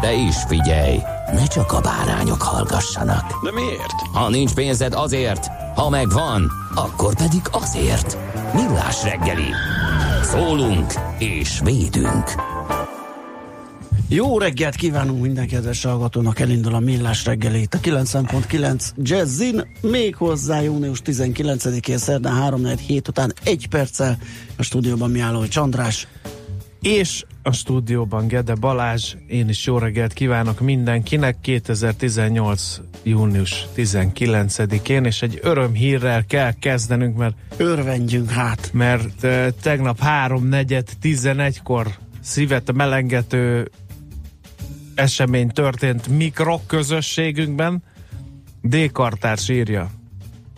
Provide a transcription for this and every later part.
De is figyelj, ne csak a bárányok hallgassanak. De miért? Ha nincs pénzed azért, ha megvan, akkor pedig azért. Millás reggeli. Szólunk és védünk. Jó reggelt kívánunk minden kedves hallgatónak, elindul a Millás reggelét a 90.9 Jazzin, még hozzá június 19-én szerdán 3 hét után egy perccel a stúdióban Miállói Csandrás. És a stúdióban Gede Balázs, én is jó reggelt kívánok mindenkinek 2018. június 19-én, és egy örömhírrel kell kezdenünk, mert Örvendjünk hát! mert uh, tegnap 3.4.11-kor szívet melengető esemény történt mikrok közösségünkben. D. Kartárs írja.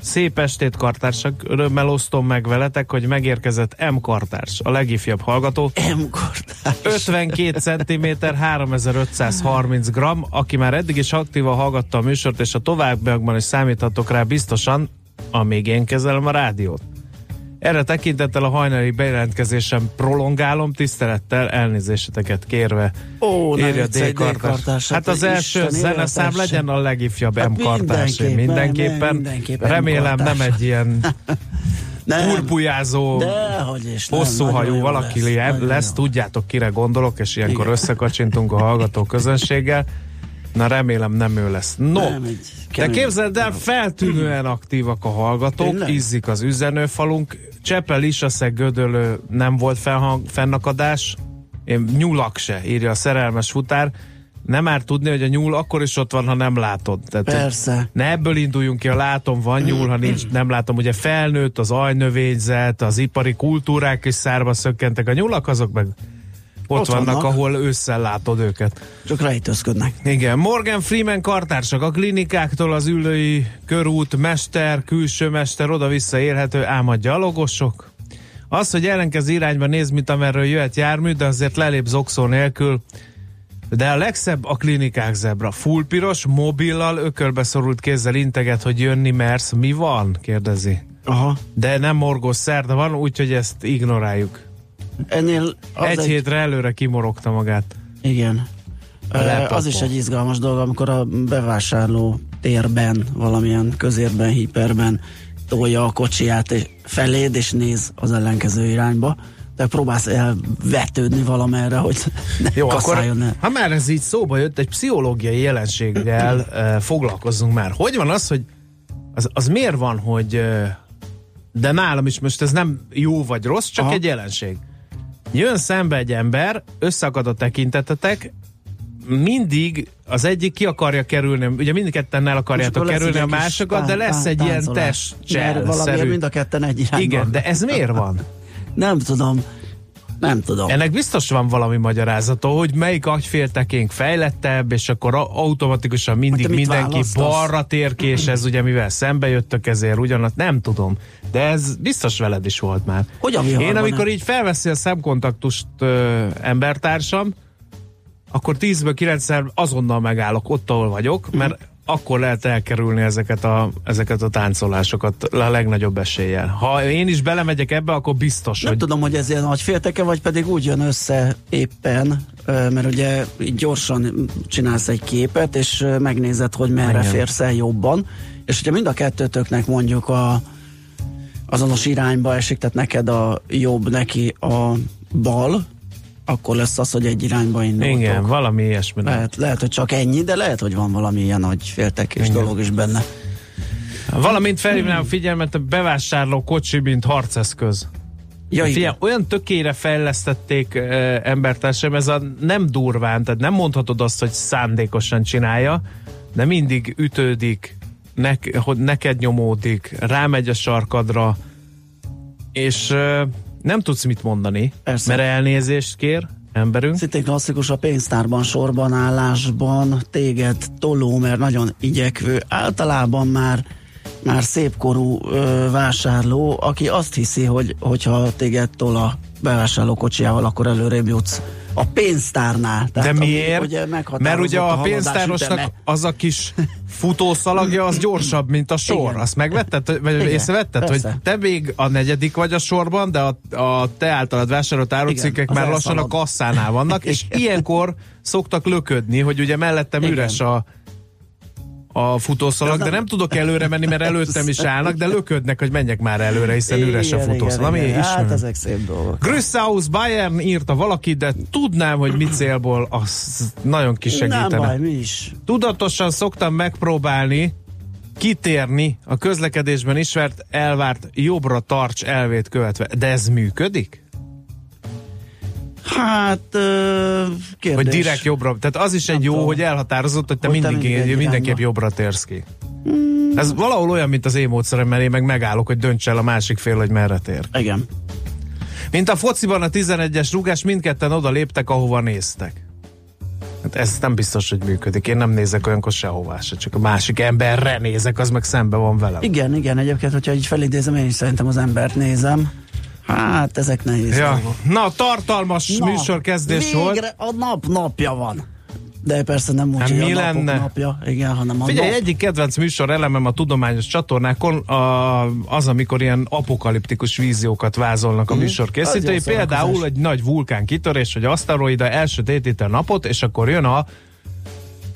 Szép estét, kartársak! Örömmel osztom meg veletek, hogy megérkezett M. Kartárs, a legifjabb hallgató. M-kortás. 52 cm, 3530 g, aki már eddig is aktívan hallgatta a műsort, és a továbbiakban is számíthatok rá biztosan, amíg én kezelem a rádiót. Erre tekintettel a hajnali bejelentkezésem prolongálom, tisztelettel elnézéseteket kérve. Ó, írja D. Kartás. Hát hát az első Isten zeneszám legyen a legifjabb Hát M. Kartás. mindenképpen, Mindenképpen. mindenképpen Remélem nem egy ilyen Nem, purpujázó, dehogy is, hosszú hajú valaki lesz, lesz, lesz tudjátok kire gondolok, és ilyenkor Igen. összekacsintunk a hallgató közönséggel. Na remélem nem ő lesz. No, Nem, egy de képzeld el, feltűnően aktívak a hallgatók, Tényleg? izzik az üzenőfalunk, Csepel, Isaszeg, Gödöllő nem volt felhang, fennakadás, én, nyulak se, írja a szerelmes futár. Nem már tudni, hogy a nyúl akkor is ott van, ha nem látod. Tehát, Persze. ne ebből induljunk ki, ha látom, van nyúl, ha nincs, nem látom. Ugye felnőtt az ajnövényzet, az ipari kultúrák is szárba szökkentek. A nyulak azok meg ott, Ott vannak, vannak. ahol ősszel látod őket. Csak rejtőzködnek. Igen, Morgan Freeman kartársak a klinikáktól az ülői körút, mester, külső mester, oda-vissza érhető, ám a gyalogosok. Az, hogy ellenkező irányba néz, mint amerről jöhet jármű, de azért lelép zokszó nélkül. De a legszebb a klinikák zebra. Full piros, mobillal, ökölbe szorult kézzel integet, hogy jönni mersz. Mi van? kérdezi. Aha. De nem morgós szerda van, úgyhogy ezt ignoráljuk. Ennél az egy, hétre előre kimorogta magát. Igen. Az is egy izgalmas dolog, amikor a bevásárló térben, valamilyen közérben, hiperben tolja a kocsiját és feléd, és néz az ellenkező irányba. De próbálsz elvetődni valamerre, hogy ne Jó, akkor el. ha már ez így szóba jött, egy pszichológiai jelenséggel foglalkozzunk már. Hogy van az, hogy az, az miért van, hogy de nálam is most ez nem jó vagy rossz, csak Aha. egy jelenség. Jön szembe egy ember, összeakad a tekintetetek, mindig az egyik ki akarja kerülni, ugye mindketten el akarjátok kerülni a másokat, de lesz egy ilyen Mert valamiért mind a ketten egy irányba. Igen, de ez miért van? Nem tudom. Nem tudom. Ennek biztos van valami magyarázata, hogy melyik agyféltekénk fejlettebb, és akkor automatikusan mindig mindenki választasz? balra tér ki, és ez ugye mivel szembe jöttök ezért ugyanaz, nem tudom. De ez biztos veled is volt már. Hogy a viharban Én amikor nem? így felveszi a szemkontaktust ö, embertársam, akkor 10-ből 9 azonnal megállok ott, ahol vagyok, mert akkor lehet elkerülni ezeket a, ezeket a táncolásokat a legnagyobb eséllyel. Ha én is belemegyek ebbe, akkor biztos, Nem hogy tudom, hogy ez ilyen nagy félteke, vagy pedig úgy jön össze éppen, mert ugye gyorsan csinálsz egy képet, és megnézed, hogy merre Igen. férsz el jobban, és hogyha mind a kettőtöknek mondjuk a azonos irányba esik, tehát neked a jobb, neki a bal, akkor lesz az, hogy egy irányba indultok. Igen, valami ilyesmi. Lehet, lehet, hogy csak ennyi, de lehet, hogy van valami ilyen nagy féltekés dolog is benne. Valamint felhívnám a figyelmet a bevásárló kocsi, mint harceszköz. Ja, igen. Figyelj, olyan tökére fejlesztették e, embertársam, ez a nem durván, tehát nem mondhatod azt, hogy szándékosan csinálja, de mindig ütődik, nek, hogy neked nyomódik, rámegy a sarkadra, és e, nem tudsz mit mondani, Persze. mert elnézést kér emberünk. Szintén klasszikus a pénztárban, sorban állásban, téged toló, mert nagyon igyekvő, általában már már szépkorú ö, vásárló, aki azt hiszi, hogy hogyha téged tol a bevásárló kocsijával, akkor előrébb jutsz a pénztárnál. De ami miért? Ugye Mert ugye a haladás pénztárosnak üteme. az a kis futószalagja, az gyorsabb, mint a sor. Igen. Azt megvetted, vagy Igen, észrevetted, persze. hogy te még a negyedik vagy a sorban, de a, a te általad vásárolt árucikkek már lassan a kasszánál vannak, és ilyenkor szoktak löködni, hogy ugye mellettem Igen. üres a a futószalag, de nem- nem tudok előre menni, mert előttem is állnak, de löködnek, hogy menjek már előre, hiszen üres a Igen, futószalag. igen, igen. Hát ezek szép dolgok. Grüsshaus Bayern írta valaki, de tudnám, hogy mit célból, az nagyon Nem kisegítene. baj, mi is. Tudatosan szoktam megpróbálni kitérni a közlekedésben ismert elvárt jobbra tarts elvét követve. De ez működik? Hát, kérdés. Hogy direkt jobbra, tehát az is egy Nem jó, tudom. hogy elhatározott, hogy te Hogy te mindig, mindig egy mindenképp jobbra térsz ki. Ez valahol olyan, mint az én módszerem, mert én meg megállok, hogy dönts el a másik fél, hogy merre tér. Igen. Mint a fociban a 11-es rugás, mindketten oda léptek, ahova néztek. Hát ez nem biztos, hogy működik. Én nem nézek olyankor sehová se, csak a másik emberre nézek, az meg szembe van velem. Igen, igen, egyébként, hogyha így felidézem, én is szerintem az embert nézem. Hát, ezek nehéz Ja. dolgok. Na, tartalmas Na, műsorkezdés volt. Végre a nap napja van. De persze nem úgy, Hát hogy mi a napok lenne? napja, igen, hanem a Figyelj, nap. egyik kedvenc műsor elemem a tudományos csatornákon a, az, amikor ilyen apokaliptikus víziókat vázolnak a Mhm. műsor készítői. Például egy nagy vulkán kitörés, hogy aszteroida elsötétíti a napot, és akkor jön a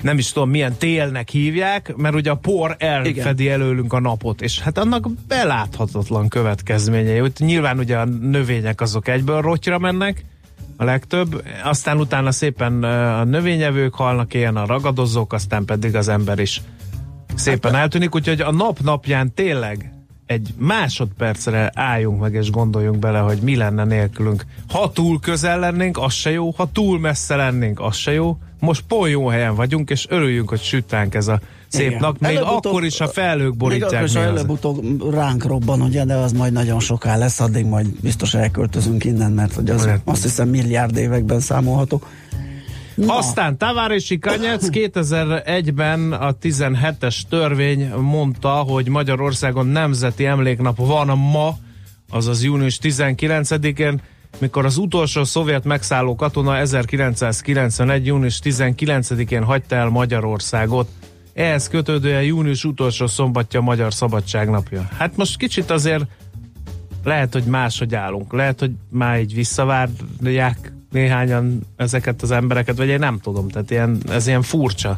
nem is tudom milyen télnek hívják, mert ugye a por elfedi előlünk a napot, és hát annak beláthatatlan következményei. Úgy, nyilván ugye a növények azok egyből rotyra mennek, a legtöbb, aztán utána szépen a növényevők halnak ilyen, a ragadozók, aztán pedig az ember is szépen eltűnik, úgyhogy a nap napján tényleg egy másodpercre álljunk meg és gondoljunk bele, hogy mi lenne nélkülünk. Ha túl közel lennénk, az se jó, ha túl messze lennénk, az se jó. Most pont jó helyen vagyunk, és örüljünk, hogy süt ránk ez a szép Igen. nap. Még akkor is, ha felők Még borítják. akkor is előbb-utóbb ránk robban, ugye, de az majd nagyon soká lesz, addig majd biztos elköltözünk innen, mert hogy az azt hiszem milliárd években számolható. Na, Aztán Tavárési Kanyec 2001-ben a 17-es törvény mondta, hogy Magyarországon nemzeti emléknap van ma, azaz június 19-én, mikor az utolsó szovjet megszálló katona 1991. június 19-én hagyta el Magyarországot. Ehhez kötődően június utolsó szombatja Magyar Szabadság napja. Hát most kicsit azért lehet, hogy máshogy állunk. Lehet, hogy már így visszavárják néhányan ezeket az embereket, vagy én nem tudom. Tehát ilyen, ez ilyen furcsa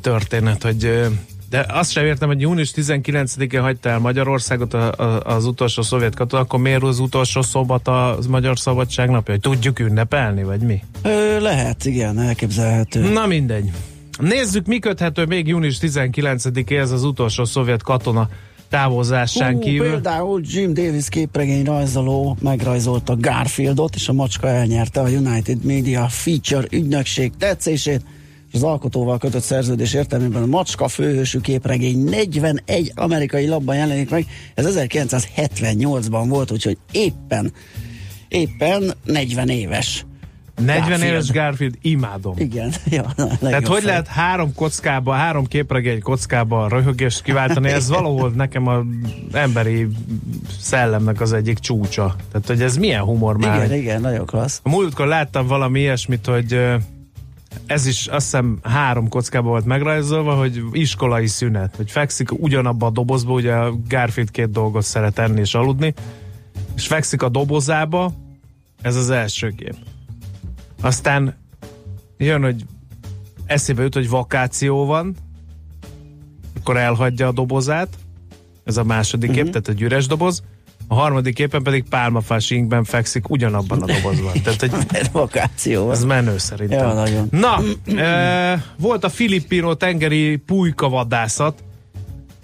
történet, hogy de azt sem értem, hogy június 19-én hagyta el Magyarországot a, a, az utolsó szovjet katona, akkor miért az utolsó szombat a Magyar Szabadság napja? Hogy tudjuk ünnepelni, vagy mi? Ö, lehet, igen, elképzelhető. Na mindegy. Nézzük, mi köthető még június 19-éhez az utolsó szovjet katona távozásán Hú, kívül. Például Jim Davis képregény rajzoló megrajzolta Garfieldot, és a macska elnyerte a United Media Feature ügynökség tetszését, és az alkotóval kötött szerződés értelmében a macska főhősű képregény 41 amerikai labban jelenik meg. Ez 1978-ban volt, úgyhogy éppen, éppen 40 éves. 40 Garfield. éves Garfield, imádom. Igen, ja, Tehát hogy fej. lehet három kockába, három képregény kockába röhögést kiváltani, ez valahol nekem a emberi szellemnek az egyik csúcsa. Tehát, hogy ez milyen humor már. Igen, igen, nagyon klassz. A múltkor láttam valami ilyesmit, hogy ez is azt hiszem három kockába volt megrajzolva, hogy iskolai szünet, hogy fekszik ugyanabba a dobozba, ugye a Garfield két dolgot szeret enni és aludni, és fekszik a dobozába, ez az első kép. Aztán jön, hogy eszébe jut, hogy vakáció van, akkor elhagyja a dobozát, ez a második Mhm. kép, tehát egy üres doboz, a harmadik képen pedig pálmafás inkben fekszik ugyanabban a dobozban. Tehát, hogy Vakáció. ez menő szerintem. Ja, nagyon. Na, e, volt a filippino tengeri pulykavadászat.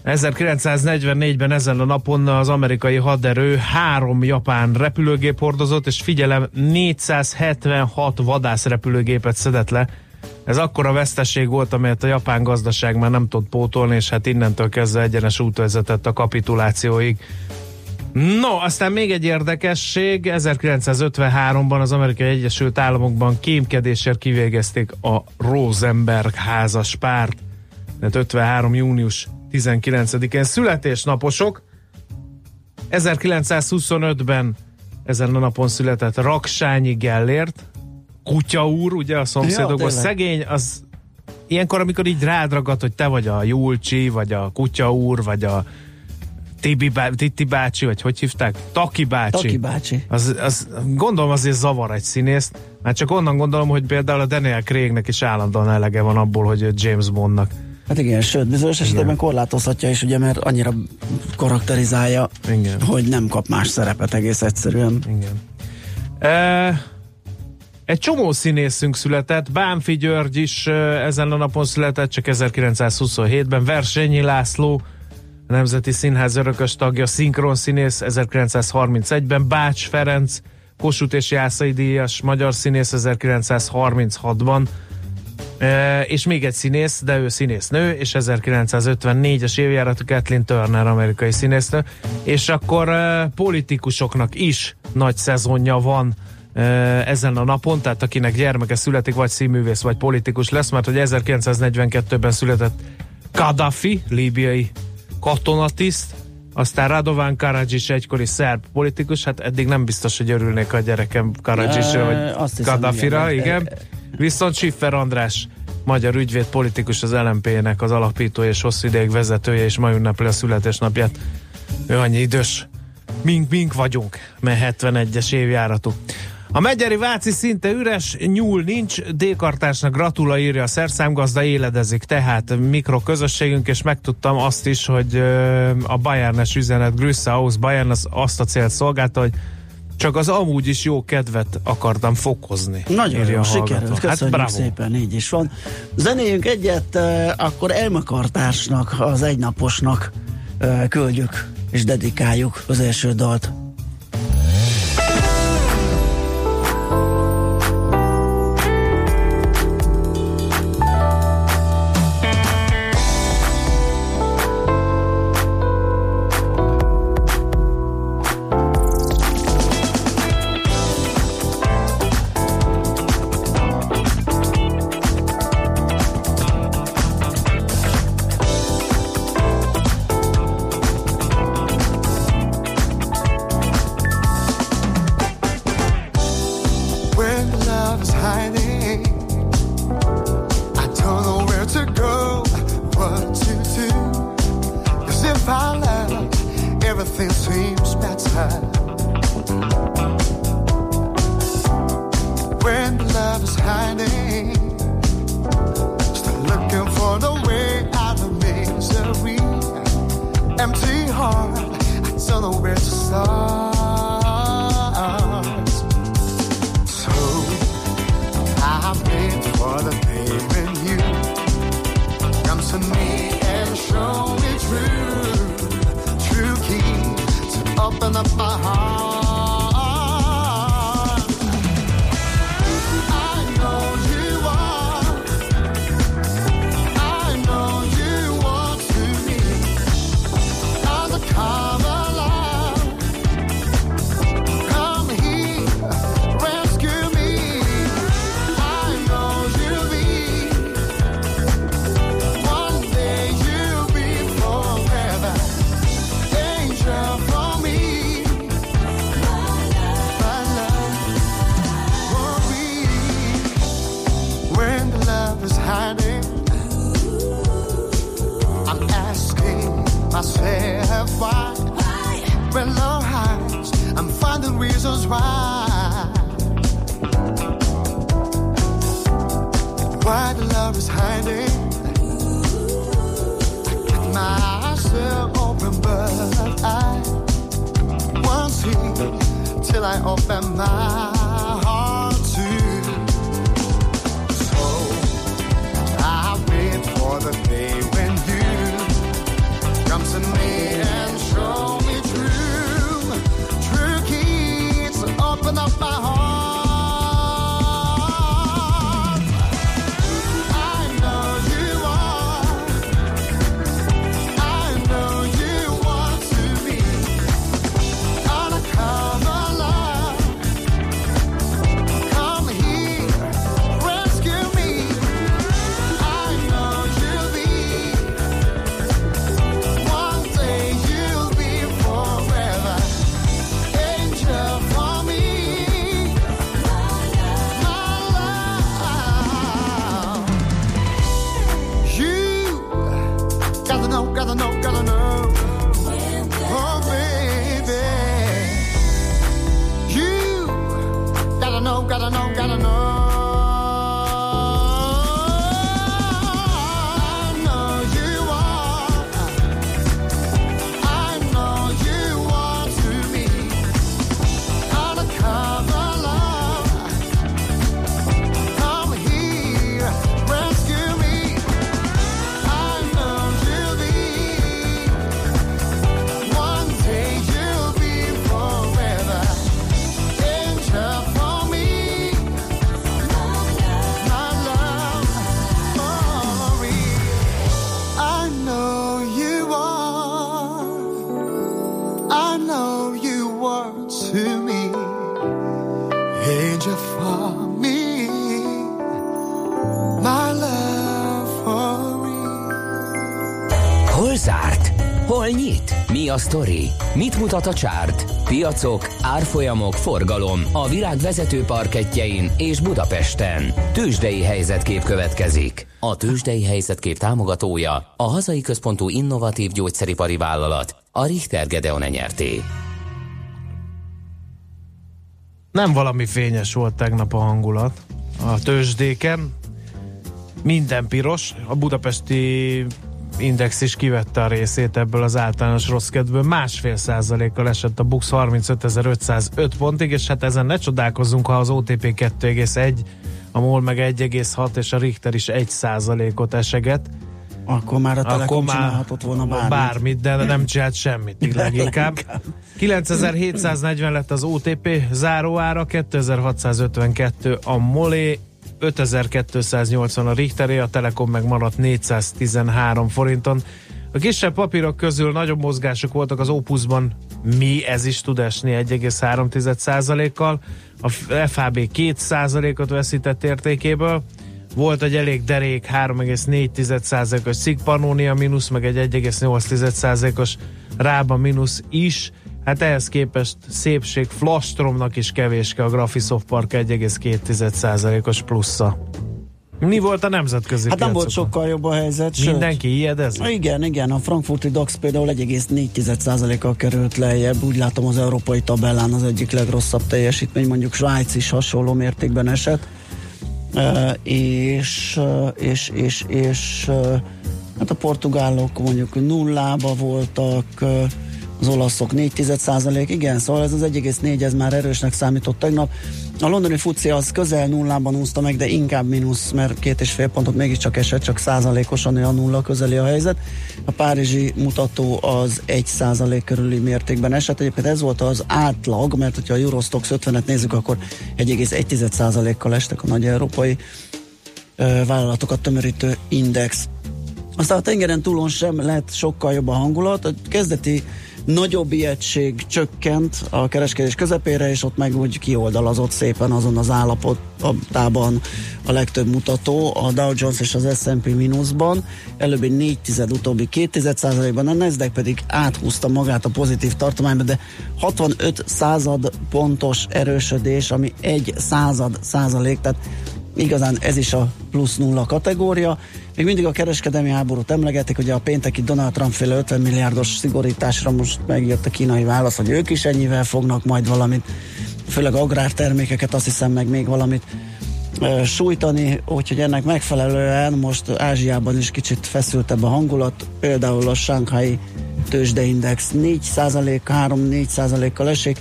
1944-ben ezen a napon az amerikai haderő három japán repülőgép hordozott, és figyelem, 476 vadászrepülőgépet szedett le. Ez akkora veszteség volt, amelyet a japán gazdaság már nem tud pótolni, és hát innentől kezdve egyenes út vezetett a kapitulációig. No, aztán még egy érdekesség, 1953-ban az Amerikai Egyesült Államokban kémkedésért kivégezték a Rosenberg házas párt, tehát 53. június 19-én születésnaposok. 1925-ben ezen a napon született Raksányi Gellért, kutya úr, ugye a szomszédokban, Ja, szegény, az ilyenkor, amikor így rád ragad, hogy te vagy a Julcsi, vagy a kutya úr, vagy a Tibi bá, Titi bácsi, vagy hogy hívták? Taki bácsi. Taki bácsi. Az, az, gondolom azért zavar egy színészt. Már csak onnan gondolom, hogy például a Daniel Craignek is állandóan elege van abból, hogy James Bondnak. Hát igen, sőt, bizonyos esetekben korlátozhatja is, ugye, mert annyira karakterizálja, Igen. hogy nem kap más szerepet egész egyszerűen. Igen. E, egy csomó színészünk született, Bánfi György is ezen a napon született, csak 1927-ben, Versenyi László, a Nemzeti Színház örökös tagja, szinkronszínész 1931-ben, Bács Ferenc, Kossuth és Jászai díjas, magyar színész 1936-ban, E, és még egy színész, de ő színésznő, és 1954-es évjáratú Kathleen Turner, amerikai színésznő, és akkor e, politikusoknak is nagy szezonja van e, ezen a napon, tehát akinek gyermeke születik, vagy színművész, vagy politikus lesz, mert hogy 1942-ben született Gaddafi, líbiai katonatiszt, aztán Radovan Karadzsics egykori szerb politikus, hát eddig nem biztos, hogy örülnék a gyerekem Karadzsicsra, vagy Gaddafira, igen. igen. Viszont Schiffer András, magyar ügyvéd politikus, az LMP-nek az alapítója és hosszú ideig vezetője, és ma ünnepli a születésnapját. Ő annyi idős. Mink, mink vagyunk, mert 71-es évjáratú. A Megyeri Váci szinte üres, nyúl nincs, D-kartásnak gratula írja a szerszámgazda, éledezik tehát mikroközösségünk, és megtudtam azt is, hogy a Bayernes üzenet Grüsse aus Bayern az azt a célt szolgálta, hogy csak az amúgy is jó kedvet akartam fokozni. Nagyon jó, sikerült, köszönjük hát bravo. szépen, így is van. Zenéjünk egyet, akkor elmakartásnak, az egynaposnak küldjük és dedikáljuk az első dalt. Sztori? Mit mutat a csárt? Piacok, árfolyamok, forgalom a világ vezető parketjein és Budapesten. Tősdei helyzetkép következik. A Tősdei helyzetkép támogatója a hazai központú innovatív gyógyszeripari vállalat, a Richter Gedeon nyerté. Nem valami fényes volt tegnap a hangulat a tőzsdéken. Minden piros. A budapesti index is kivette a részét ebből az általános rossz kedvből. Másfél százalékkal esett a BUX 35.505 pontig, és hát ezen ne csodálkozzunk, ha az OTP 2,1, a MOL meg 1,6 és a Richter is 1 százalékot eseget. Akkor már a Telekom csinálhatott volna bármit. bármit, de nem csinált semmit leginkább. 9740 lett az OTP záróára, 2652 a Molé, 5280 a Richteré, a Telekom meg maradt 413 forinton. A kisebb papírok közül nagyobb mozgások voltak az Opusban, mi ez is tud esni 1,3%-kal, a FHB 2%-ot veszített értékéből, volt egy elég derék 3,4%-os Szigpanónia mínusz, meg egy 1,8%-os Rába mínusz is. Hát ehhez képest szépség Flastromnak is kevéske a Graphisoft Park 1,2%-os plusza. Mi volt a nemzetközi Hát nem volt sokkal jobb a helyzet. sőt- Mindenki ijedez? Igen, igen, a frankfurti DAX például 1,4%-kal került lejjebb, úgy látom az európai tabellán az egyik legrosszabb teljesítmény, mondjuk Svájc is hasonló mértékben esett, E, és, e, és, és, és e, hát a portugálok mondjuk nullába voltak, e, az olaszok 4 igen, szóval ez az 1,4 ez már erősnek számított tegnap. A londoni fuci az közel nullában úszta meg, de inkább mínusz, mert két és fél pontot mégiscsak esett, csak százalékosan a nulla közeli a helyzet. A párizsi mutató az 1 százalék körüli mértékben esett. Egyébként ez volt az átlag, mert hogyha a Eurostox 50-et nézzük, akkor 1,1 százalékkal estek a nagy európai ö, vállalatokat tömörítő index. Aztán a tengeren túlon sem lett sokkal jobb a hangulat. A kezdeti nagyobb ijegység csökkent a kereskedés közepére, és ott meg úgy kioldalazott szépen azon az állapotában a legtöbb mutató, a Dow Jones és az S&P mínuszban, előbb egy 4 tized, utóbbi 2 tized százalékban, a Nasdaq pedig áthúzta magát a pozitív tartományba, de 65 század pontos erősödés, ami egy század százalék, tehát igazán ez is a plusz nulla kategória. Még mindig a kereskedelmi háborút emlegetik, ugye a pénteki Donald Trump féle 50 milliárdos szigorításra most megjött a kínai válasz, hogy ők is ennyivel fognak majd valamit, főleg agrártermékeket, azt hiszem meg még valamit ö, sújtani, úgyhogy ennek megfelelően most Ázsiában is kicsit feszültebb a hangulat, például a Shanghai tőzsdeindex 4 3-4 kal esik,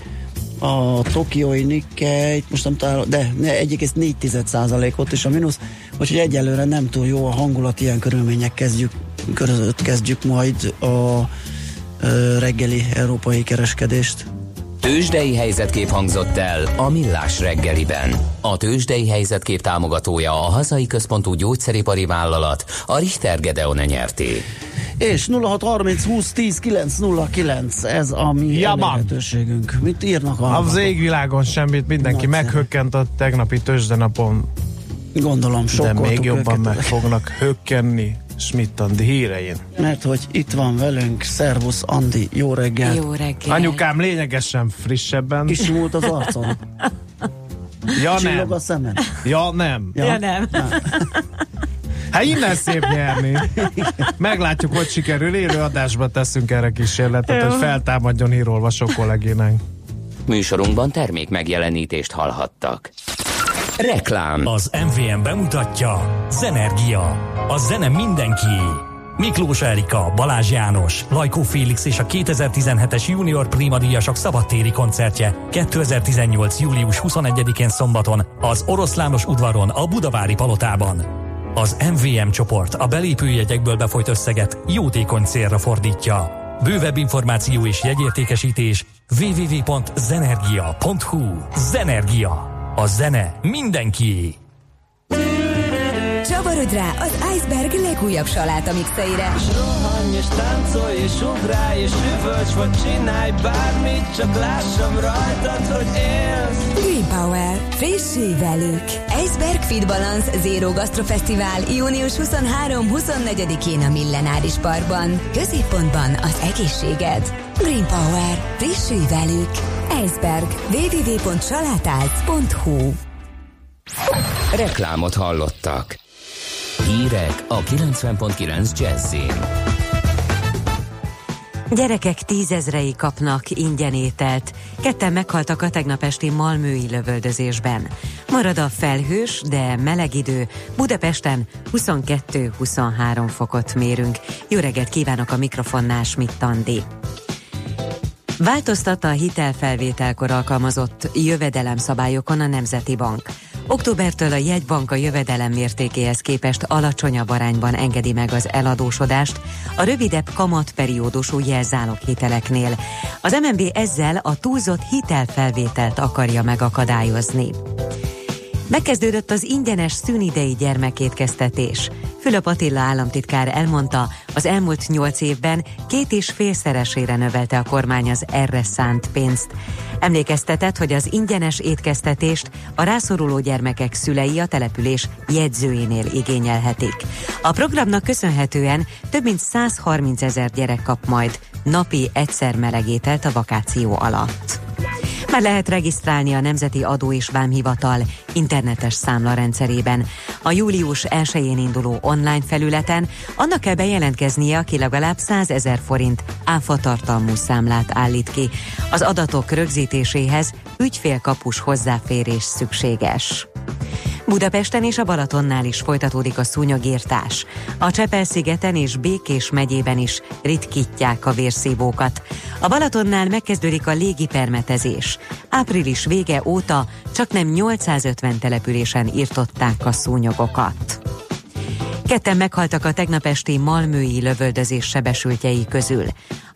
a tokiói Nikkei, most nem találom, de 1,4%-ot is a mínusz, úgyhogy egyelőre nem túl jó a hangulat, ilyen körülmények kezdjük, között kezdjük majd a reggeli európai kereskedést. Tőzsdei helyzetkép hangzott el a Millás reggeliben. A Tőzsdei helyzetkép támogatója a hazai központú gyógyszeripari vállalat, a Richter Gedeon nyerté. És 0630 20 10 909, ez a mi lehetőségünk. Mit írnak a Az égvilágon semmit, mindenki Nagyszerű. meghökkent a tegnapi tőzsdenapon, Gondolom de sokkoltuk még jobban őket, meg fognak hökkenni Schmidt-Andi hírein. Mert hogy itt van velünk, szervusz Andi, jó reggel. Jó reggel. Anyukám lényegesen frissebben. Kisimult az arcon, Ja nem, a szemed. ja nem. Ja, nem. Hát innen szép nyerni. Meglátjuk, hogy sikerül. Élő adásba teszünk erre kísérletet, Jó. hogy feltámadjon hírolvasó kollégénánk. Műsorunkban termék megjelenítést hallhattak. Reklám. Az MVM bemutatja Zenergia. A zene mindenki. Miklós Erika, Balázs János, Lajkó Félix és a 2017-es Junior Prima díjasok szabadtéri koncertje 2018. július 21-én szombaton az Oroszlános udvaron a Budavári Palotában. Az MVM csoport a belépőjegyekből befolyt összeget jótékony célra fordítja. Bővebb információ és jegyértékesítés www.zenergia.hu Zenergia. A zene mindenkié. Csavarodj rá az Iceberg legújabb saláta mixeire. Rohanj és táncolj és ugrálj és üvölts vagy csinálj bármit, csak lássam rajtad, hogy élsz. Green Power. Frissé velük. Iceberg Fit Balance Zero Gastro Fesztivál június 23-24-én a Millenáris Parkban. Középpontban az egészséged. Green Power. Frissé velük. Iceberg. www.salátáz.hu Reklámot hallottak. Hírek a 90.9 Jazzin. Gyerekek tízezrei kapnak ingyen ételt. Ketten meghaltak a tegnap esti malmői lövöldözésben. Marad a felhős, de meleg idő. Budapesten 22-23 fokot mérünk. Jó reggelt kívánok a mikrofonnál, Schmidt Andi. Változtatta a hitelfelvételkor alkalmazott jövedelemszabályokon a Nemzeti Bank. Októbertől a jegybank a jövedelem mértékéhez képest alacsonyabb arányban engedi meg az eladósodást a rövidebb kamatperiódusú jelzálog hiteleknél. Az MNB ezzel a túlzott hitelfelvételt akarja megakadályozni. Megkezdődött az ingyenes szünidei gyermekétkeztetés. Fülöp Attila államtitkár elmondta, az elmúlt nyolc évben két és félszeresére növelte a kormány az erre szánt pénzt. Emlékeztetett, hogy az ingyenes étkeztetést a rászoruló gyermekek szülei a település jegyzőjénél igényelhetik. A programnak köszönhetően több mint 130 ezer gyerek kap majd napi egyszer melegételt a vakáció alatt. Már lehet regisztrálni a Nemzeti Adó és Vámhivatal internetes számlarendszerében. A július 1-én induló online felületen annak kell bejelentkeznie, aki legalább 100 ezer forint áfa tartalmú számlát állít ki. Az adatok rögzítéséhez ügyfélkapus hozzáférés szükséges. Budapesten és a Balatonnál is folytatódik a szúnyogírtás. A Csepel-szigeten és Békés megyében is ritkítják a vérszívókat. A Balatonnál megkezdődik a légipermetezés. Április vége óta csak nem 850 településen írtották a szúnyogokat. Ketten meghaltak a tegnap esti malmői lövöldözés sebesültjei közül.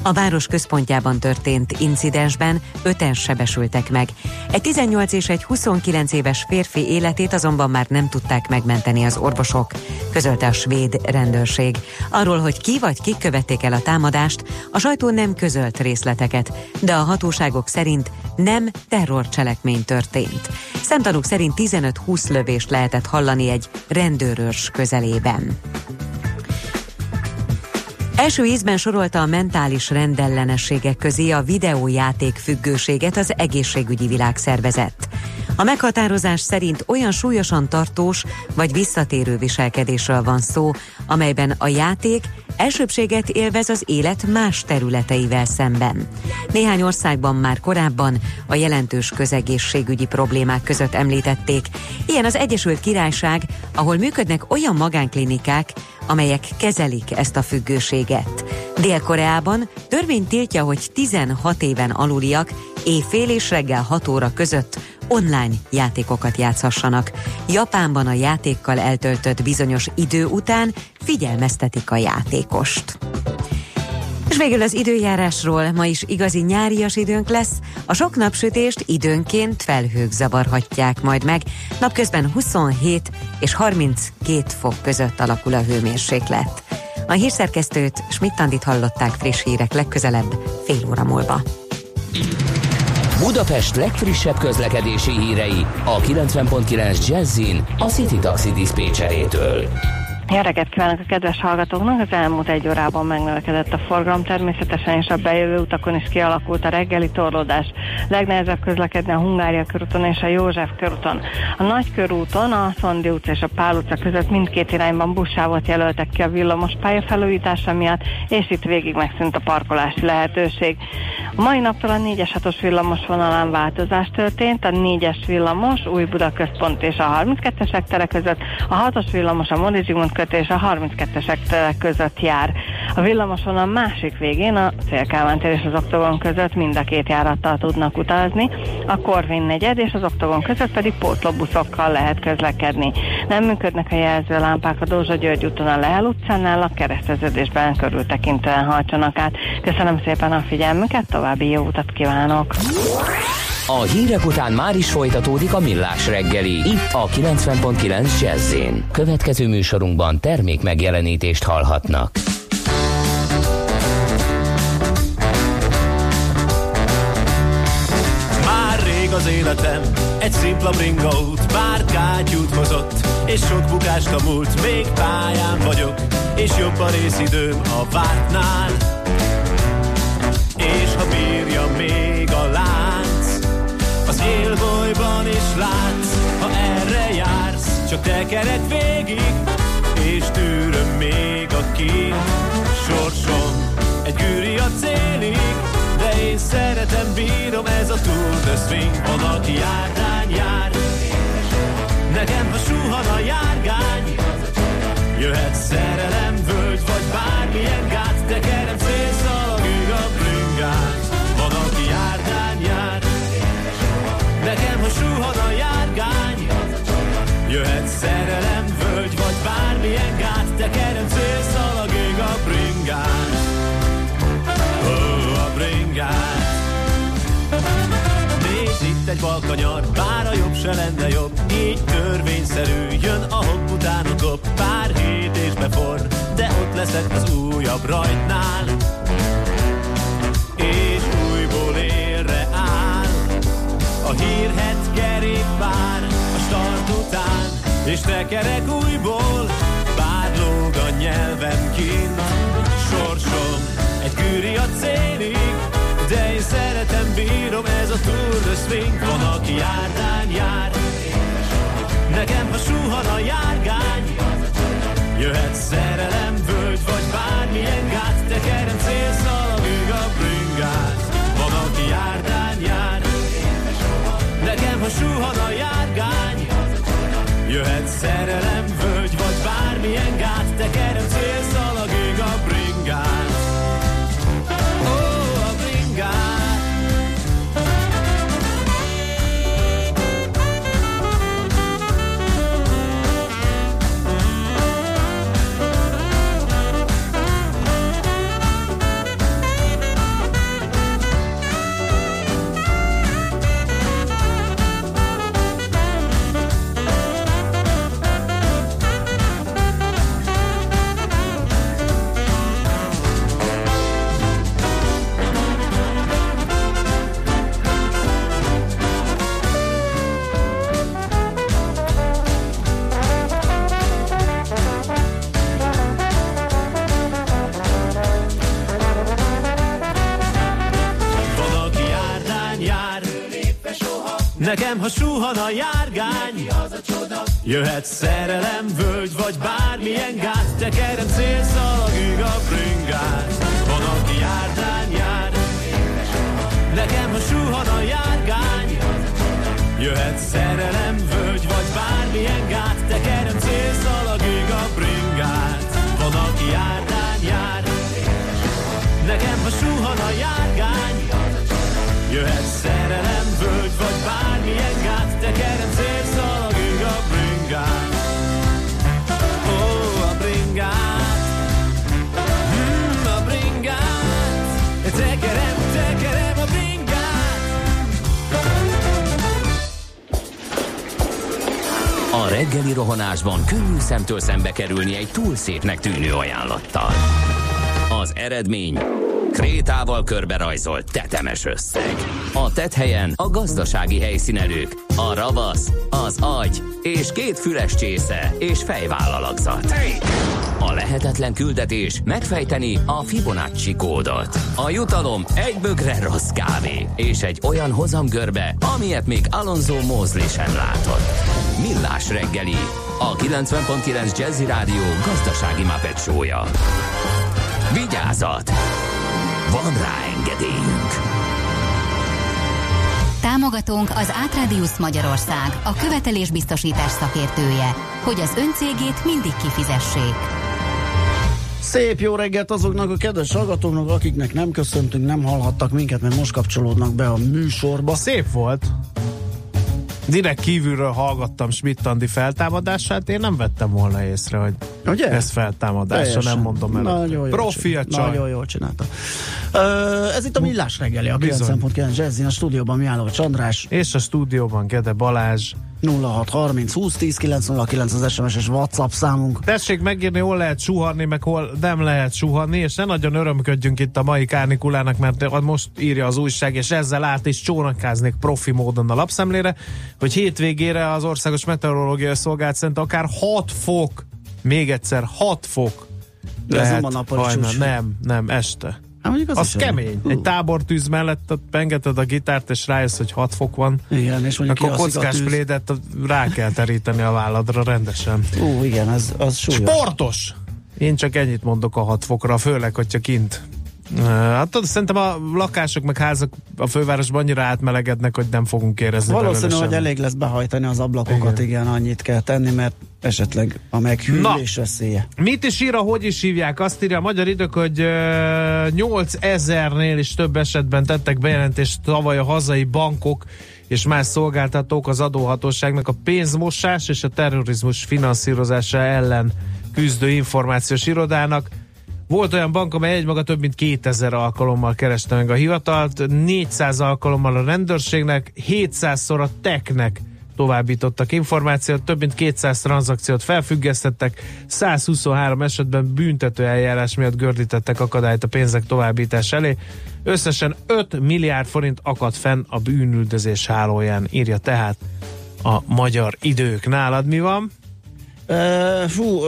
A város központjában történt incidensben öten sebesültek meg. Egy 18 és egy 29 éves férfi életét azonban már nem tudták megmenteni az orvosok, közölte a svéd rendőrség. Arról, hogy ki vagy kik követték el a támadást, a sajtó nem közölt részleteket, de a hatóságok szerint nem terrorcselekmény történt. Szemtanúk szerint 15-20 lövést lehetett hallani egy rendőrös közelében. Első ízben sorolta a mentális rendellenességek közé a videójáték függőséget az egészségügyi világszervezet. A meghatározás szerint olyan súlyosan tartós vagy visszatérő viselkedésről van szó, amelyben a játék elsőbséget élvez az élet más területeivel szemben. Néhány országban már korábban a jelentős közegészségügyi problémák között említették. Ilyen az Egyesült Királyság, ahol működnek olyan magánklinikák, amelyek kezelik ezt a függőséget. Dél-Koreában törvény tiltja, hogy 16 éven aluliak éjfél és reggel 6 óra között online játékokat játszhassanak. Japánban a játékkal eltöltött bizonyos idő után figyelmeztetik a játékost. És végül az időjárásról ma is igazi nyárias időnk lesz. A sok napsütést időnként felhők zavarhatják majd meg. Napközben 27 és 32 fok között alakul a hőmérséklet. A hírszerkesztőt Schmidt-Tandit hallották friss hírek legközelebb fél óra múlva. Budapest legfrissebb közlekedési hírei a 90.9 Jazzin a City Taxi Dispécsejétől. Jó reggelt kívánok a kedves hallgatóknak! Az elmúlt egy órában megnövekedett a forgalom természetesen, és a bejövő utakon is kialakult a reggeli torlódás. Legnehezebb közlekedni a Hungária körúton és a József körúton. A Nagy körúton a Szondi utca és a Pál utca között mindkét irányban buszsávot jelöltek ki a villamos pálya felújítása miatt, és itt végig megszűnt a parkolási lehetőség. A mai naptól a 4-es 6-os villamos vonalán változás történt, a 4-es villamos új Buda központ és a 32-es tere között, a 6-os villamos a Modi Zsigmond kötés a 32-esek között jár. A villamoson a másik végén, a Célkálmán tér és az Oktogon között mind a két járattal tudnak utazni, a Korvin negyed és az Oktogon között pedig pótlóbuszokkal lehet közlekedni. Nem működnek a jelzőlámpák a Dózsa György úton a Lehel utcánál, a kereszteződésben körültekintően hajtsanak át. Köszönöm szépen a figyelmüket, további jó utat kívánok! A hírek után már is folytatódik a millás reggeli. Itt a 90.9 jazz Következő műsorunkban termék megjelenítést hallhatnak. Már rég az életem egy szimpla bringaut, pár kátyút hozott, és sok bukást a múlt, még pályán vagyok, és jobb a részidőm a vártnál. Élbolyban is látsz, ha erre jársz, csak tekered végig, és tűröm még a kint. Sorsom egy gyűri a célig, de én szeretem, bírom ez a Tour de Swing. Van, aki járdány jár, nekem ha suhan a járgány, jöhet szerelem, völgy vagy bármilyen gát, tekerem célszalagig a bringát. Nekem ha suhan a járgány, jöhet szerelem, völgy vagy bármilyen gát, tekerem célszalagig a bringát. Oh, a bringát. Nézd itt egy balkanyar, bár a jobb se lenne jobb, így törvényszerű, jön a hopp után a kop, pár hét és befor, de ott leszek az újabb rajtnál. És tekerek újból, bár a nyelvem kint, sorsom egy gyűri a célig, de én szeretem, bírom, ez a Tour de Swing. Van, aki járdány jár, nekem ha suhan a járgány, jöhet szerelem, völgy vagy bármilyen gát, tekerem célszalagig a bringát. Van, aki járdány jár, nekem ha suhan a járgány, jöhet szerelem, völgy vagy bármilyen gát, tekerem célszalagig a bringát. Nekem, ha suhan a járgány, jöhet szerelem, völgy vagy bármilyen gát, tekerem célszalagig a bringát. Van, aki járdány jár, nekem, ha suhan a járgány, jöhet szerelem, völgy vagy bármilyen gát, tekerem célszalagig a bringát. Van, aki járdány jár, rohan a járgány. Jöhet szerelem, völgy vagy bármilyen gát, tekerem célszalagig a bringát. Ó, tekerem a bringát. A reggeli rohanásban könnyű szemtől szembe kerülni egy túl szépnek tűnő ajánlattal. Az eredmény krétával körberajzolt tetemes összeg. A tethelyen a gazdasági helyszínelők, a ravasz, az agy és két füles csésze és fejvállalakzat. A lehetetlen küldetés megfejteni a Fibonacci kódot. A jutalom egy bögre rossz kávé és egy olyan hozamgörbe, amilyet még Alonso Mózli sem látott. Millás reggeli, a 90.9 Jazzy Rádió gazdasági mapetsója. Vigyázat! Van rá engedélyünk! Támogatónk az Átrádiusz Magyarország, a követelésbiztosítás szakértője, hogy az öncégét mindig kifizessék. Szép jó reggelt azoknak a kedves hallgatóknak, akiknek nem köszöntünk, nem hallhattak minket, mert most kapcsolódnak be a műsorba. Szép volt. Direkt kívülről hallgattam Schmidt Andi feltámadását, én nem vettem volna észre, hogy Ugye? ez feltámadása, nem mondom el. Nagyon jól Profi a csaj. Nagyon jól csinálta. Ö, ez itt a Millás reggeli, a Bizony. 9.9 Jazzin, a stúdióban Miálló Csandrás, És a stúdióban Gede Balázs. 0630 20 10 909 az SMS-es WhatsApp számunk. Tessék megírni, hol lehet suhanni, meg hol nem lehet suhanni, és ne nagyon örömködjünk itt a mai kárnikulának, mert most írja az újság, és ezzel át is csónakáznék profi módon a lapszemlére, hogy hétvégére az Országos Meteorológiai Szolgálat szerint akár 6 fok, még egyszer 6 fok De ez lehet nem a nappali. Nem, nem, este. Hát mondjuk az, Az kemény. Hú. Egy tábortűz mellett pengeted a gitárt, és rájössz, hogy 6 fok van. Igen, és mondjuk Akkor kockás plédet rá kell teríteni a válladra rendesen. Ú, igen, ez, az súlyos. Sportos! Én csak ennyit mondok a 6 fokra, főleg, hogyha kint. Hát tudod, szerintem a lakások meg házak a fővárosban annyira átmelegednek, hogy nem fogunk érezni Valószínű, hogy elég lesz behajtani az ablakokat, igen. igen, annyit kell tenni, mert esetleg a meghűlés veszélye. Mit is ír, a hogy is hívják? Azt írja a magyar idők, hogy uh, 8000-nél is több esetben tettek bejelentést tavaly a hazai bankok és más szolgáltatók az adóhatóságnak a pénzmosás és a terrorizmus finanszírozása ellen küzdő információs irodának. Volt olyan bank, amely egymaga több mint 2000 alkalommal kereste meg a hivatalt, 400 alkalommal a rendőrségnek, 700-szor a teknek továbbítottak információt, több mint 200 tranzakciót felfüggesztettek, 123 esetben büntető eljárás miatt gördítettek akadályt a pénzek továbbítás elé. Összesen 5 milliárd forint akadt fenn a bűnüldözés hálóján, írja tehát a magyar idők. Nálad mi van? Uh, fú,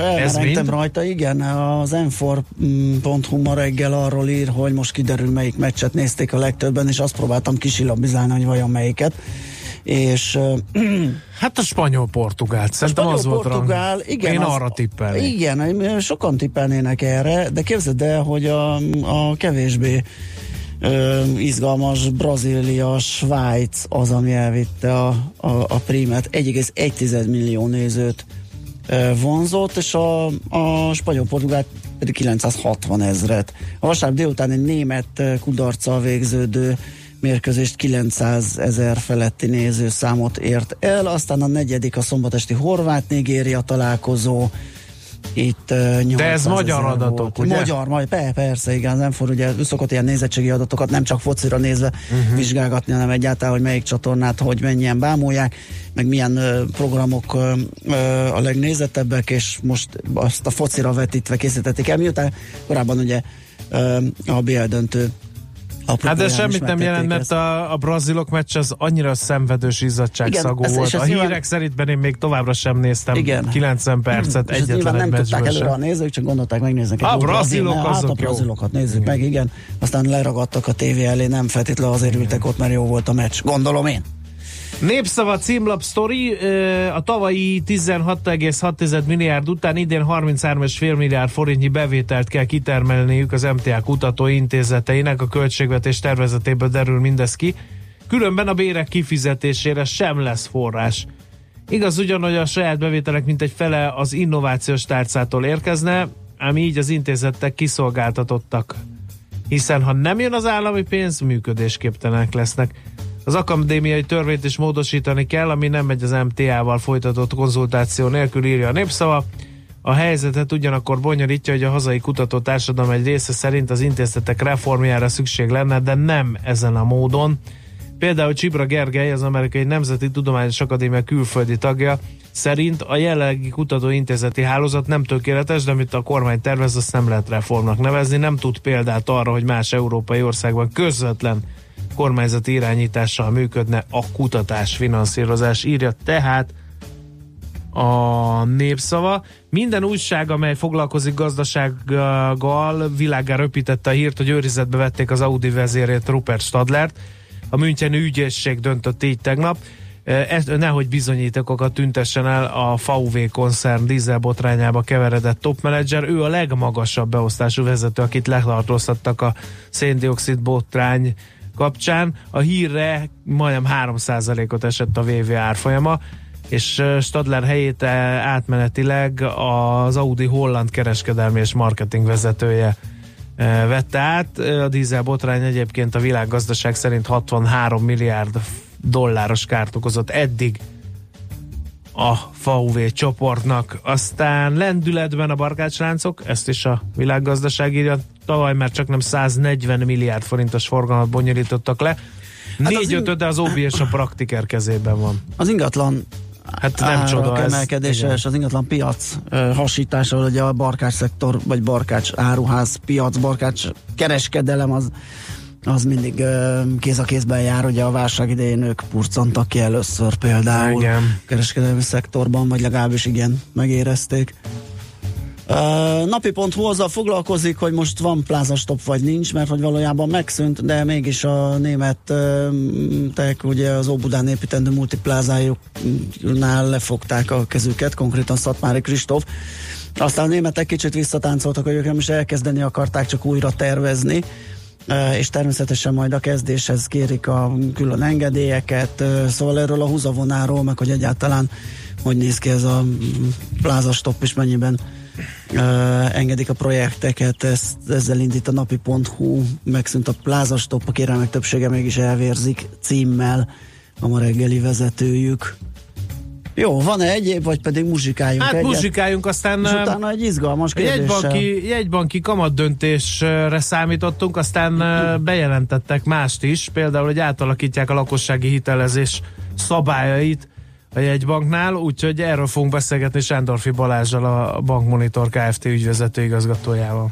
elmentem rajta, igen, az m4.hu ma reggel arról ír, hogy most kiderül melyik meccset nézték a legtöbben, és azt próbáltam kisilabizálni, hogy vajon melyiket. És uh, Hát a spanyol-portugált, szerintem az volt rang. portugál, igen. Én az, arra tippelnék. Igen, sokan tippelnének erre, de képzeld el, hogy a, a kevésbé ö, izgalmas Brazília, Svájc az, ami elvitte a, a, a prímet. 1,1 millió nézőt ö, vonzott, és a, a spanyol-portugál pedig 960 ezret. A vasárnap délután egy német kudarccal végződő mérkőzést 900 ezer feletti nézőszámot ért el, aztán a negyedik a szombatesti Horvát-Nigéria találkozó, itt uh, 800 De ez magyar adatok, volt. ugye? Magyar, majd pe, persze, igen, nem for ugye szokott ilyen nézettségi adatokat nem csak focira nézve uh-huh. vizsgálgatni, hanem egyáltalán, hogy melyik csatornát, hogy mennyien bámulják, meg milyen uh, programok uh, uh, a legnézettebbek, és most azt a focira vetítve készítették el, miután korábban ugye uh, a BL döntő Hát de semmit nem jelent, mert a, a brazilok meccs az annyira szenvedős izzadságszagú Igen, volt. ez a nyilván- hírek szerint én még továbbra sem néztem Igen. 90 percet És ezt egyetlen nyilván egy nem tudták előre a nézők, csak gondolták megnézni. A brazilok hát a azok jó. brazilokat nézzük meg, igen. Aztán leragadtak a tévé elé, nem feltétlenül azért ültek ott, mert jó volt a meccs. Gondolom én. Népszava címlap sztori, a tavalyi 16,6 milliárd után idén 33,5 milliárd forintnyi bevételt kell kitermelniük az MTA kutatóintézeteinek, a költségvetés tervezetéből derül mindez ki. Különben a bérek kifizetésére sem lesz forrás. Igaz ugyan, hogy a saját bevételek mintegy fele az innovációs tárcától érkezne, ám így az intézetek kiszolgáltatottak hiszen ha nem jön az állami pénz, működésképtelenek lesznek. Az akadémiai törvényt is módosítani kell, ami nem megy az MTA-val folytatott konzultáció nélkül, írja a népszava. A helyzetet ugyanakkor bonyolítja, hogy a hazai kutató társadalom egy része szerint az intézetek reformjára szükség lenne, de nem ezen a módon. Például Csibra Gergely, az Amerikai Nemzeti Tudományos Akadémia külföldi tagja, szerint a jelenlegi kutatóintézeti hálózat nem tökéletes, de amit a kormány tervez, azt nem lehet reformnak nevezni. Nem tud példát arra, hogy más európai országban közvetlen kormányzati irányítással működne a kutatás finanszírozás, írja tehát a népszava. Minden újság, amely foglalkozik gazdasággal, világgá röpítette a hírt, hogy őrizetbe vették az Audi vezérét Rupert Stadlert. A Müncheni ügyészség döntött így tegnap. Ezt, nehogy bizonyítékokat tüntessen el a VW koncern dízelbotrányába keveredett topmenedzser. Ő a legmagasabb beosztású vezető, akit letartóztattak a széndiokszid botrány kapcsán. A hírre majdnem 3%-ot esett a VW árfolyama, és Stadler helyét átmenetileg az Audi holland kereskedelmi és marketing vezetője vette át. A dízel botrány egyébként a világgazdaság szerint 63 milliárd dolláros kárt okozott eddig a VW csoportnak. Aztán lendületben a barkácsláncok, ezt is a világgazdaság írja, tavaly már csak nem 140 milliárd forintos forgalmat bonyolítottak le. Hát Négy ötöd, de az OB és a praktiker kezében van. Az ingatlan Hát nem csoda ez. emelkedése és az ingatlan piac hasítása, hogy a barkács szektor, vagy barkács áruház piac, barkács kereskedelem az az mindig uh, kéz a kézben jár, ugye a válság idején ők purcantak ki először például igen. kereskedelmi szektorban, vagy legalábbis igen, megérezték. Uh, napi.hu azzal foglalkozik, hogy most van plázastop vagy nincs, mert hogy valójában megszűnt, de mégis a német uh, tek, ugye az Óbudán építendő multiplázájuknál lefogták a kezüket, konkrétan Szatmári Kristóf. Aztán a németek kicsit visszatáncoltak, hogy ők nem is elkezdeni akarták, csak újra tervezni és természetesen majd a kezdéshez kérik a külön engedélyeket, szóval erről a húzavonáról, meg hogy egyáltalán hogy néz ki ez a plázastop, és mennyiben engedik a projekteket, ezt, ezzel indít a napi.hu, megszűnt a plázastop, a kérelmek többsége mégis elvérzik címmel a ma reggeli vezetőjük. Jó, van-e egyéb, vagy pedig muzsikáljunk Hát egyet? muzsikáljunk, aztán... És utána egy izgalmas kérdéssel. Jegybanki, jegybanki kamat döntésre számítottunk, aztán bejelentettek mást is, például, hogy átalakítják a lakossági hitelezés szabályait a jegybanknál, úgyhogy erről fogunk beszélgetni Sándorfi Balázsral, a Bankmonitor Kft. ügyvezető igazgatójával.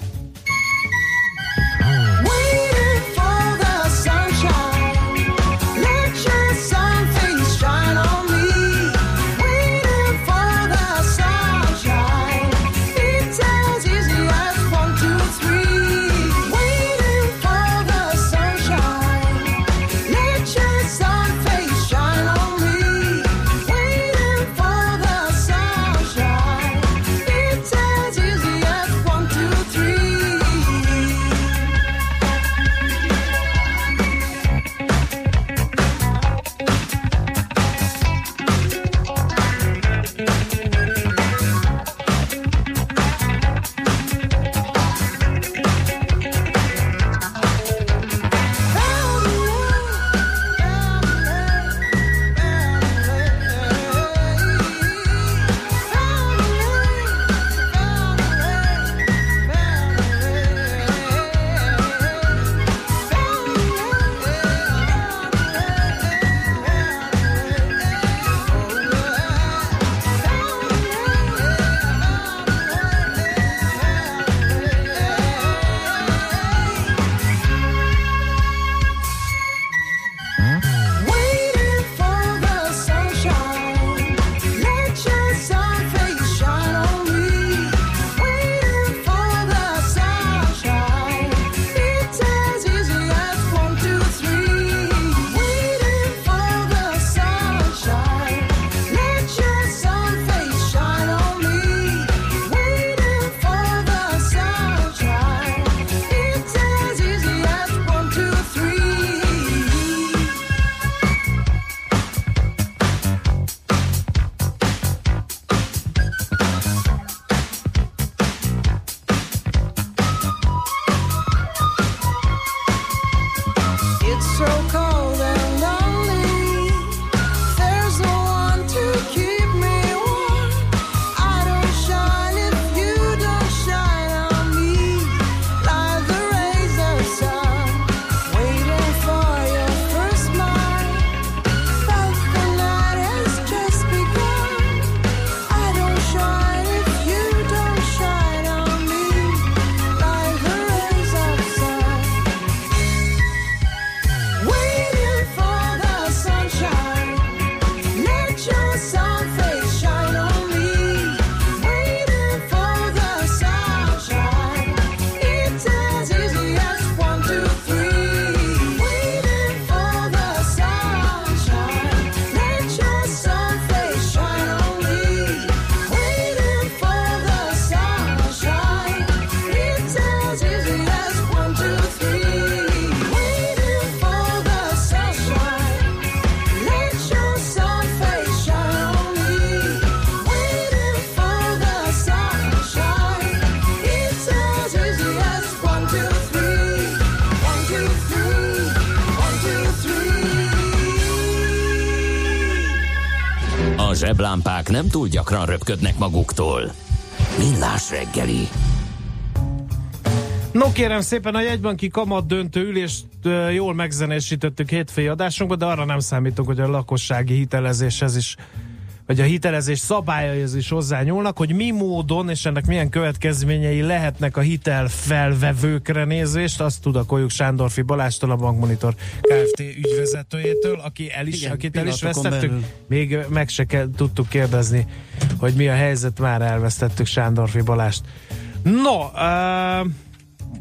Nem túl gyakran röpködnek maguktól. Millás reggeli. No kérem szépen, a jegybanki kamat döntő ülést jól megzenésítettük hétfői adásunkban, de arra nem számítunk, hogy a lakossági hitelezéshez is vagy a hitelezés szabályaihoz is hozzányúlnak, hogy mi módon és ennek milyen következményei lehetnek a hitel felvevőkre nézést, azt tudakoljuk Sándorfi Balástól, a Bankmonitor Kft. ügyvezetőjétől, aki el is, Igen, akit el is vesztettük, belül. még meg se ke- tudtuk kérdezni, hogy mi a helyzet, már elvesztettük Sándorfi Balást. No, uh,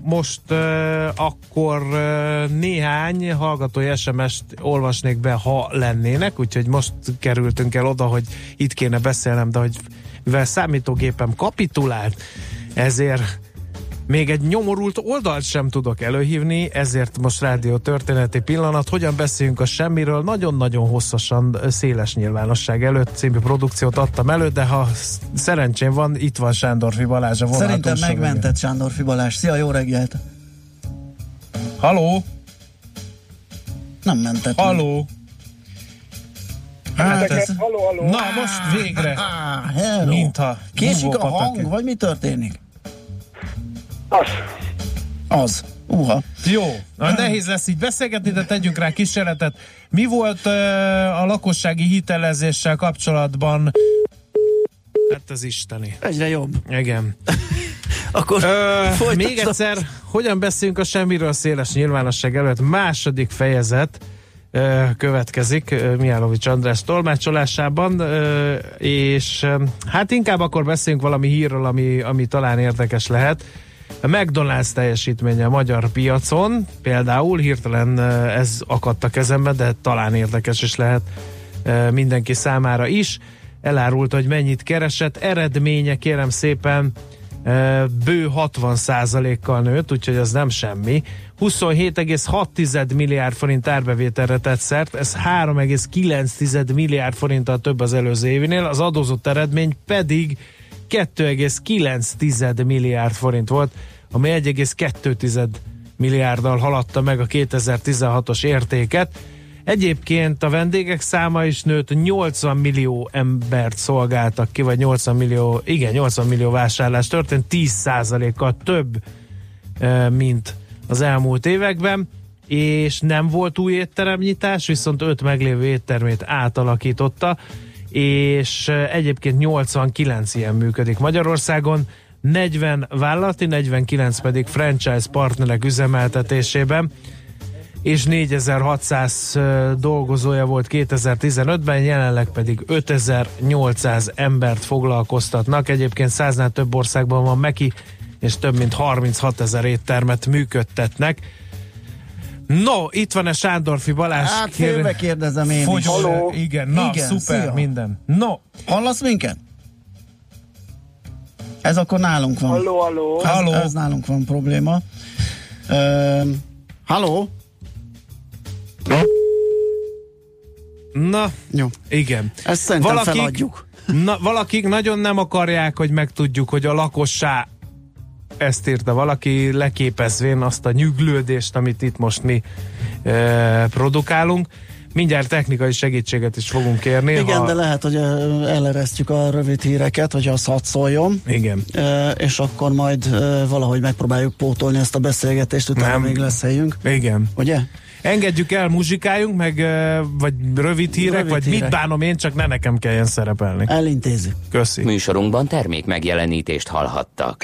most uh, akkor uh, néhány hallgatói SMS-t olvasnék be, ha lennének, úgyhogy most kerültünk el oda, hogy itt kéne beszélnem, de hogy mivel számítógépem kapitulált, ezért még egy nyomorult oldalt sem tudok előhívni, ezért most rádió történeti pillanat. Hogyan beszéljünk a semmiről? Nagyon-nagyon hosszasan széles nyilvánosság előtt című produkciót adtam elő, de ha sz- szerencsém van, itt van Sándorfi Balázs a vonal Szerintem megmentett Sándor Balázs. Szia, jó reggelt! Haló? Nem mentett. Haló? Hát ez... Halló, halló. Na, most végre. Ah. Mintha Késik a hang, vagy mi történik? Az. Az. Uha. Jó, na, nehéz lesz így beszélgetni, de tegyünk rá kísérletet. Mi volt uh, a lakossági hitelezéssel kapcsolatban? Hát az isteni. Egyre jobb. Igen. Akkor Ö, még egyszer, hogyan beszélünk a semmiről széles nyilvánosság előtt? Második fejezet ö, következik ö, Mijálovics András tolmácsolásában, ö, és ö, hát inkább akkor beszéljünk valami hírről, ami, ami talán érdekes lehet. A McDonald's teljesítménye a magyar piacon, például hirtelen ez akadt a kezembe, de talán érdekes is lehet mindenki számára is. Elárult, hogy mennyit keresett. Eredménye kérem szépen bő 60%-kal nőtt, úgyhogy az nem semmi. 27,6 milliárd forint árbevételre tett szert, ez 3,9 milliárd forinttal több az előző évinél, az adózott eredmény pedig 2,9 milliárd forint volt, ami 1,2 milliárddal haladta meg a 2016-os értéket. Egyébként a vendégek száma is nőtt, 80 millió embert szolgáltak ki, vagy 80 millió, igen, 80 millió vásárlás történt, 10%-kal több, mint az elmúlt években, és nem volt új étteremnyitás, viszont öt meglévő éttermét átalakította, és eh, egyébként 89 ilyen működik Magyarországon, 40 vállalati, 49 pedig franchise partnerek üzemeltetésében és 4600 ö, dolgozója volt 2015-ben, jelenleg pedig 5800 embert foglalkoztatnak. Egyébként száznál több országban van Meki, és több mint 36 ezer éttermet működtetnek. No, itt van a Sándorfi Balázs. Hát félbe kérdezem én is. Fogyó, Halló? Igen, na, Igen, szuper, szia. minden. No, Hallasz minket? Ez akkor nálunk van. Halló, halló. Ez, Halló. ez nálunk van probléma. Uh, halló? na, Jó. igen. Ezt szerintem feladjuk. Na, valakik nagyon nem akarják, hogy megtudjuk, hogy a lakossá ezt írta valaki, leképezvén azt a nyüglődést, amit itt most mi e, produkálunk. Mindjárt technikai segítséget is fogunk kérni. Igen, de lehet, hogy eleresztjük a rövid híreket, hogy az hadd szóljon. Igen. Ö, és akkor majd ö, valahogy megpróbáljuk pótolni ezt a beszélgetést, utána Nem. még lesz helyünk. Igen. Ugye? Engedjük el, muzsikáljunk, meg e, vagy rövid hírek, Rövid vagy hírek. mit bánom én, csak ne nekem kelljen szerepelni. Elintézi. Köszi. Műsorunkban termék megjelenítést hallhattak.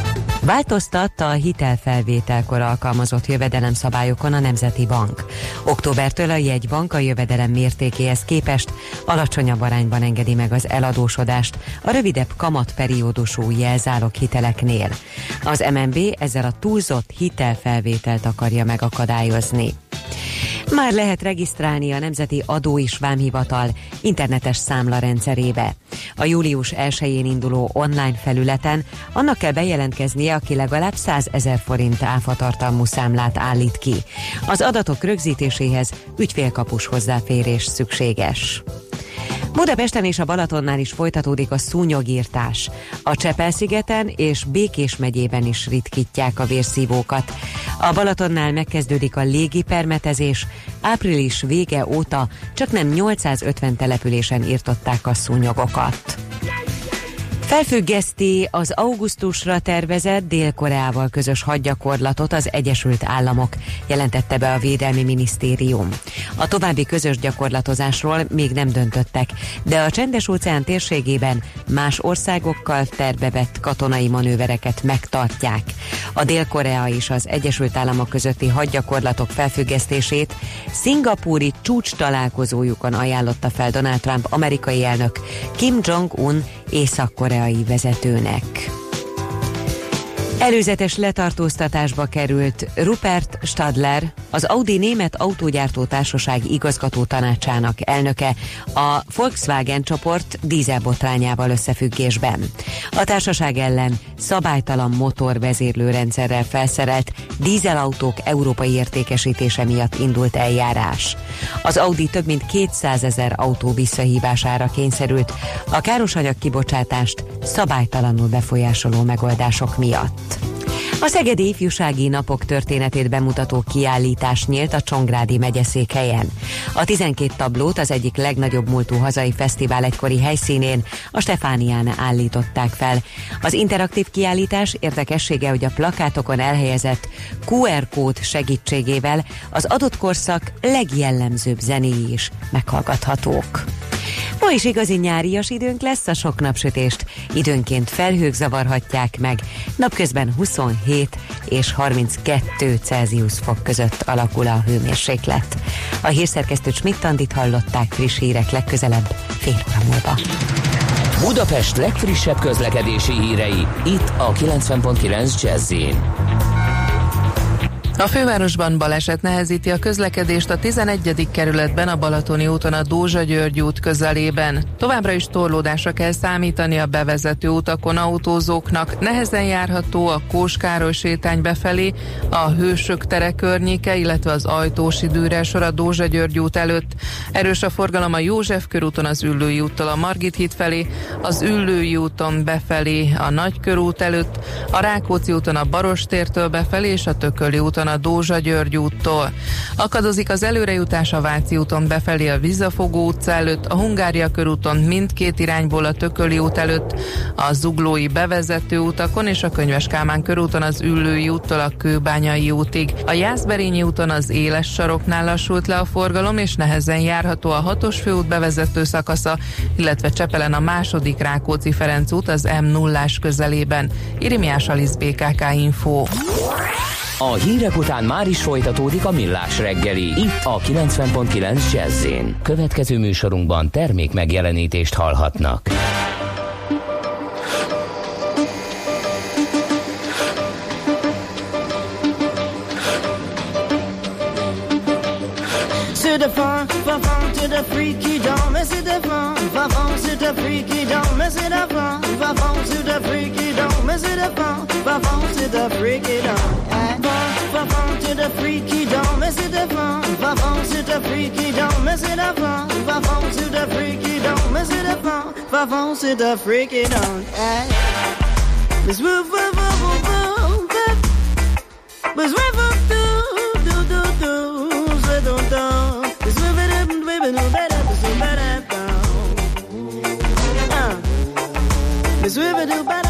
Változtatta a hitelfelvételkor alkalmazott jövedelemszabályokon a Nemzeti Bank. Októbertől a jegybank a jövedelem mértékéhez képest alacsonyabb arányban engedi meg az eladósodást a rövidebb kamatperiódusú jelzálog hiteleknél. Az MNB ezzel a túlzott hitelfelvételt akarja megakadályozni. Már lehet regisztrálni a Nemzeti Adó és Vámhivatal internetes számla rendszerébe. A július 1-én induló online felületen annak kell bejelentkeznie, aki legalább 100 ezer forint áfatartalmú számlát állít ki. Az adatok rögzítéséhez ügyfélkapus hozzáférés szükséges. Budapesten és a Balatonnál is folytatódik a szúnyogírtás. A Csepel-szigeten és Békés megyében is ritkítják a vérszívókat. A Balatonnál megkezdődik a légi permetezés. Április vége óta csak nem 850 településen írtották a szúnyogokat. Felfüggeszti az augusztusra tervezett Dél-Koreával közös hadgyakorlatot az Egyesült Államok, jelentette be a Védelmi Minisztérium. A további közös gyakorlatozásról még nem döntöttek, de a Csendes-óceán térségében más országokkal tervevett katonai manővereket megtartják. A Dél-Korea és az Egyesült Államok közötti hadgyakorlatok felfüggesztését szingapúri csúcs találkozójukon ajánlotta fel Donald Trump amerikai elnök Kim Jong-un észak-koreai vezetőnek. Előzetes letartóztatásba került Rupert Stadler, az Audi Német Autógyártó Társaság igazgató tanácsának elnöke a Volkswagen csoport dízelbotrányával összefüggésben. A társaság ellen szabálytalan motorvezérlőrendszerrel felszerelt dízelautók európai értékesítése miatt indult eljárás. Az Audi több mint 200 ezer autó visszahívására kényszerült a károsanyag kibocsátást szabálytalanul befolyásoló megoldások miatt. Podcast. A Szegedi Ifjúsági Napok történetét bemutató kiállítás nyílt a Csongrádi megyeszékhelyen. A 12 tablót az egyik legnagyobb múltú hazai fesztivál egykori helyszínén, a Stefánián állították fel. Az interaktív kiállítás érdekessége, hogy a plakátokon elhelyezett QR kód segítségével az adott korszak legjellemzőbb zenéi is meghallgathatók. Ma is igazi nyárias időnk lesz, a sok napsütést időnként felhők zavarhatják meg, napközben 27 és 32 Celsius fok között alakul a hőmérséklet. A hírszerkesztő Schmidt-Tandit hallották friss hírek legközelebb fél óra múlva. Budapest legfrissebb közlekedési hírei, itt a 90.9 jazz a fővárosban baleset nehezíti a közlekedést a 11. kerületben a Balatoni úton a Dózsa György út közelében. Továbbra is torlódásra kell számítani a bevezető utakon autózóknak. Nehezen járható a Kóskároly sétány befelé, a Hősök tere környéke, illetve az Ajtósi dűre a Dózsa György út előtt. Erős a forgalom a József körúton az Üllői úttal a Margit híd felé, az Üllői úton befelé a Nagykörút előtt, a Rákóczi úton a Barostértől befelé és a Tököli úton a Dózsa György úttól. Akadozik az előrejutás a Váci úton befelé a Vizafogó utca előtt, a Hungária körúton mindkét irányból a Tököli út előtt, a Zuglói bevezető utakon és a Könyves Kálmán körúton az Üllői úttól a Kőbányai útig. A Jászberényi úton az éles saroknál lassult le a forgalom, és nehezen járható a hatos főút bevezető szakasza, illetve Csepelen a második Rákóczi Ferenc út az m 0 közelében. Irimiás Alisz BKK Info. A hírek után már is folytatódik a millás reggeli. Itt a 90.9 jazz Következő műsorunkban termék megjelenítést hallhatnak. C'est de fun, fun, fun, to the freaky dome, c'est de fun, fun, fun, to the freaky dome, c'est de fun, fun, fun, to the freaky dome, c'est de fun, fun, fun, to the freaky dome. va vendre to the freaky dome, mais c'est de vent. Va vendre to the freaky dome, mais c'est de vent. Va vendre to the freaky dome, mais c'est de vent. Va vendre to the freaky dome. Miss Woo Woo Woo Woo Woo Miss Woo Woo Doo Doo Doo Doo Doo Doo Doo Miss Woo Woo Doo Woo Doo Better do ba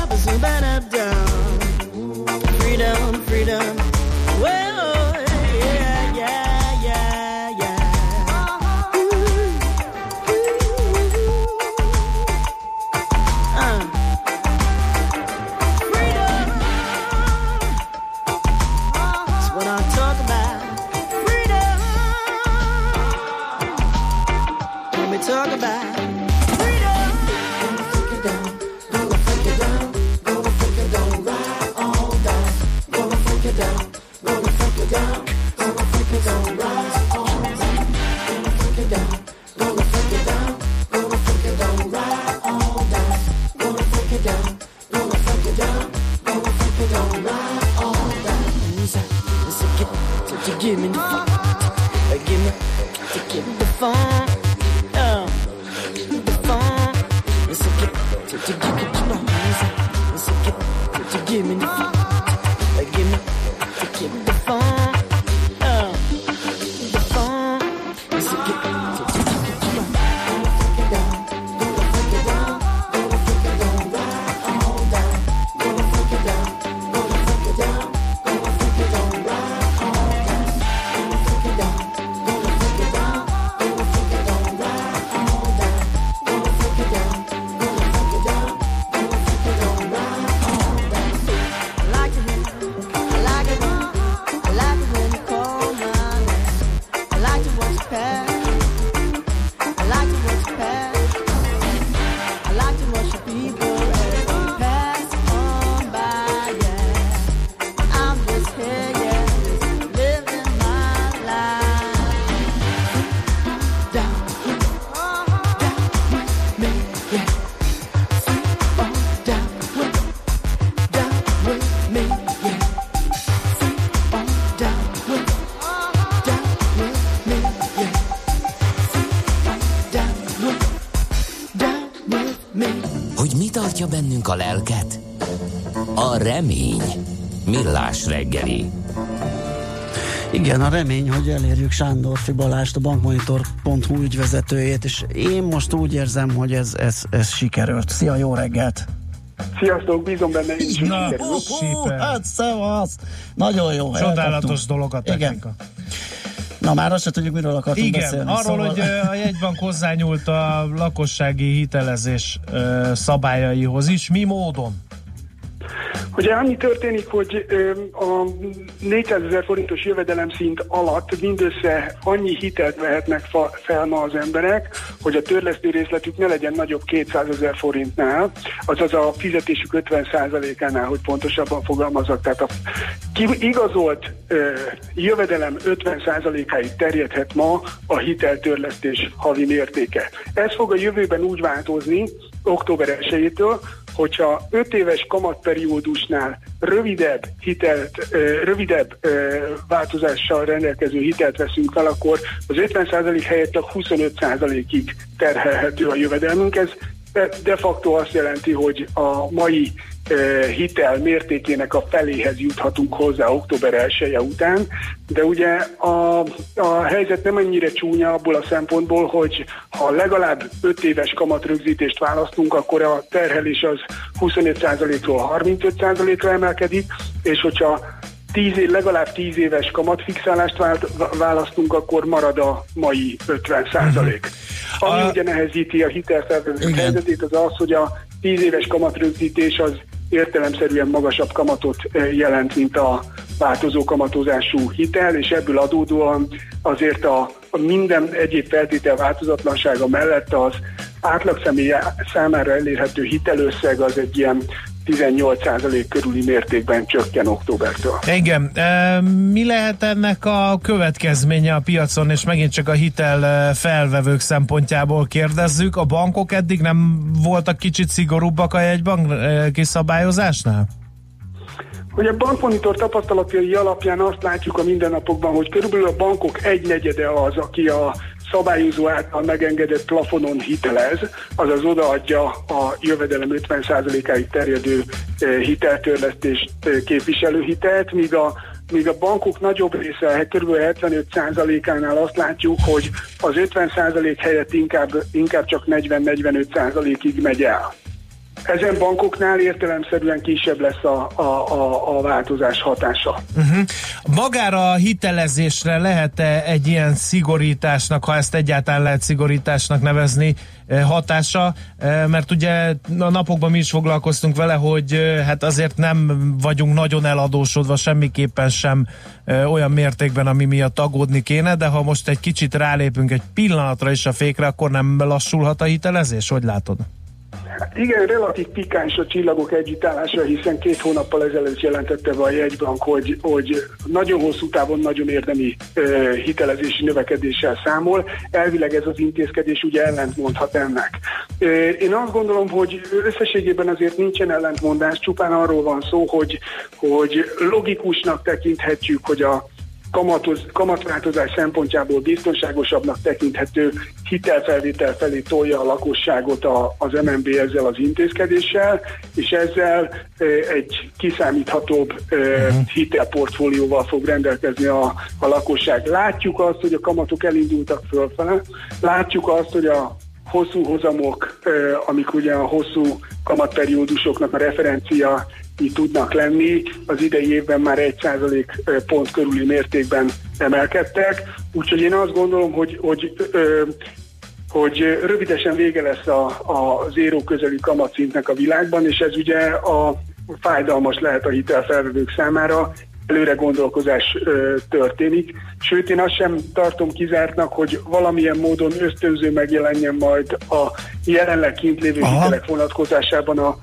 a lelket? A remény. Millás reggeli. Igen, a remény, hogy elérjük Sándorfi Balást, a bankmonitor.hu ügyvezetőjét, és én most úgy érzem, hogy ez, ez, ez sikerült. Szia, jó reggelt! Sziasztok, bízom benne én is, Na, sikerül. Hú, hát szevasz! Nagyon jó. Csodálatos dolog a technika. Na már azt se tudjuk, miről akartunk Igen, beszélni. arról, szóval... hogy a jegybank hozzányúlt a lakossági hitelezés szabályaihoz is. Mi módon? Ugye annyi történik, hogy a 400 ezer forintos jövedelemszint alatt mindössze annyi hitelt vehetnek fel ma az emberek, hogy a törlesztő részletük ne legyen nagyobb 200 ezer forintnál, azaz a fizetésük 50%-ánál, hogy pontosabban fogalmazok. Tehát a igazolt jövedelem 50%-áig terjedhet ma a hiteltörlesztés havi mértéke. Ez fog a jövőben úgy változni, október 1-től, hogyha 5 éves kamatperiódusnál rövidebb hitelt, rövidebb változással rendelkező hitelt veszünk fel, akkor az 50% helyett csak 25%-ig terhelhető a jövedelmünk. Ez de- facto azt jelenti, hogy a mai hitel mértékének a feléhez juthatunk hozzá október 1 -e után, de ugye a, a helyzet nem ennyire csúnya abból a szempontból, hogy ha legalább 5 éves kamatrögzítést választunk, akkor a terhelés az 25%-ról 35%-ra emelkedik, és hogyha 10 év, legalább 10 éves kamatfixálást választunk, akkor marad a mai 50 százalék. Ami ugye nehezíti a hitelfelvevők helyzetét, az az, hogy a 10 éves kamatrögzítés az értelemszerűen magasabb kamatot eh, jelent, mint a változó kamatozású hitel, és ebből adódóan azért a, a minden egyéb feltétel változatlansága mellett az átlagszemély számára elérhető hitelösszeg az egy ilyen 18% körüli mértékben csökken októbertől. Igen, e, mi lehet ennek a következménye a piacon, és megint csak a hitel e, felvevők szempontjából kérdezzük. A bankok eddig nem voltak kicsit szigorúbbak a jegybank e, kiszabályozásnál? Hogy a bankmonitor tapasztalatai alapján azt látjuk a mindennapokban, hogy körülbelül a bankok egynegyede az, aki a szabályozó által megengedett plafonon hitelez, azaz odaadja a jövedelem 50%-áig terjedő eh, hiteltörlesztés eh, képviselő hitelt, míg a míg a bankok nagyobb része, kb. 75%-ánál azt látjuk, hogy az 50% helyett inkább, inkább csak 40-45%-ig megy el. Ezen bankoknál értelemszerűen kisebb lesz a, a, a, a változás hatása. Uh-huh. Magára a hitelezésre lehet-e egy ilyen szigorításnak, ha ezt egyáltalán lehet szigorításnak nevezni, eh, hatása? Eh, Mert ugye a napokban mi is foglalkoztunk vele, hogy eh, hát azért nem vagyunk nagyon eladósodva semmiképpen sem olyan mértékben, ami miatt aggódni kéne, de ha most egy kicsit rálépünk egy pillanatra is a fékre, akkor nem lassulhat a hitelezés? Hogy látod? Igen, relatív pikáns a csillagok együttállása, hiszen két hónappal ezelőtt jelentette be a jegybank, hogy, hogy nagyon hosszú távon nagyon érdemi uh, hitelezési növekedéssel számol. Elvileg ez az intézkedés ugye ellentmondhat ennek. Uh, én azt gondolom, hogy összességében azért nincsen ellentmondás, csupán arról van szó, hogy, hogy logikusnak tekinthetjük, hogy a kamatoz, kamatváltozás szempontjából biztonságosabbnak tekinthető hitelfelvétel felé tolja a lakosságot a, az MNB ezzel az intézkedéssel, és ezzel egy kiszámíthatóbb e, hitelportfólióval fog rendelkezni a, a lakosság. Látjuk azt, hogy a kamatok elindultak fölfele, látjuk azt, hogy a hosszú hozamok, amik ugye a hosszú kamatperiódusoknak a referencia tudnak lenni, az idei évben már 1% pont körüli mértékben emelkedtek, úgyhogy én azt gondolom, hogy, hogy hogy rövidesen vége lesz a, a zéró közeli kamatszintnek a világban, és ez ugye a fájdalmas lehet a hitelfelvevők számára, előre gondolkozás ö, történik. Sőt, én azt sem tartom kizártnak, hogy valamilyen módon ösztönző megjelenjen majd a jelenleg kint lévő Aha. hitelek vonatkozásában a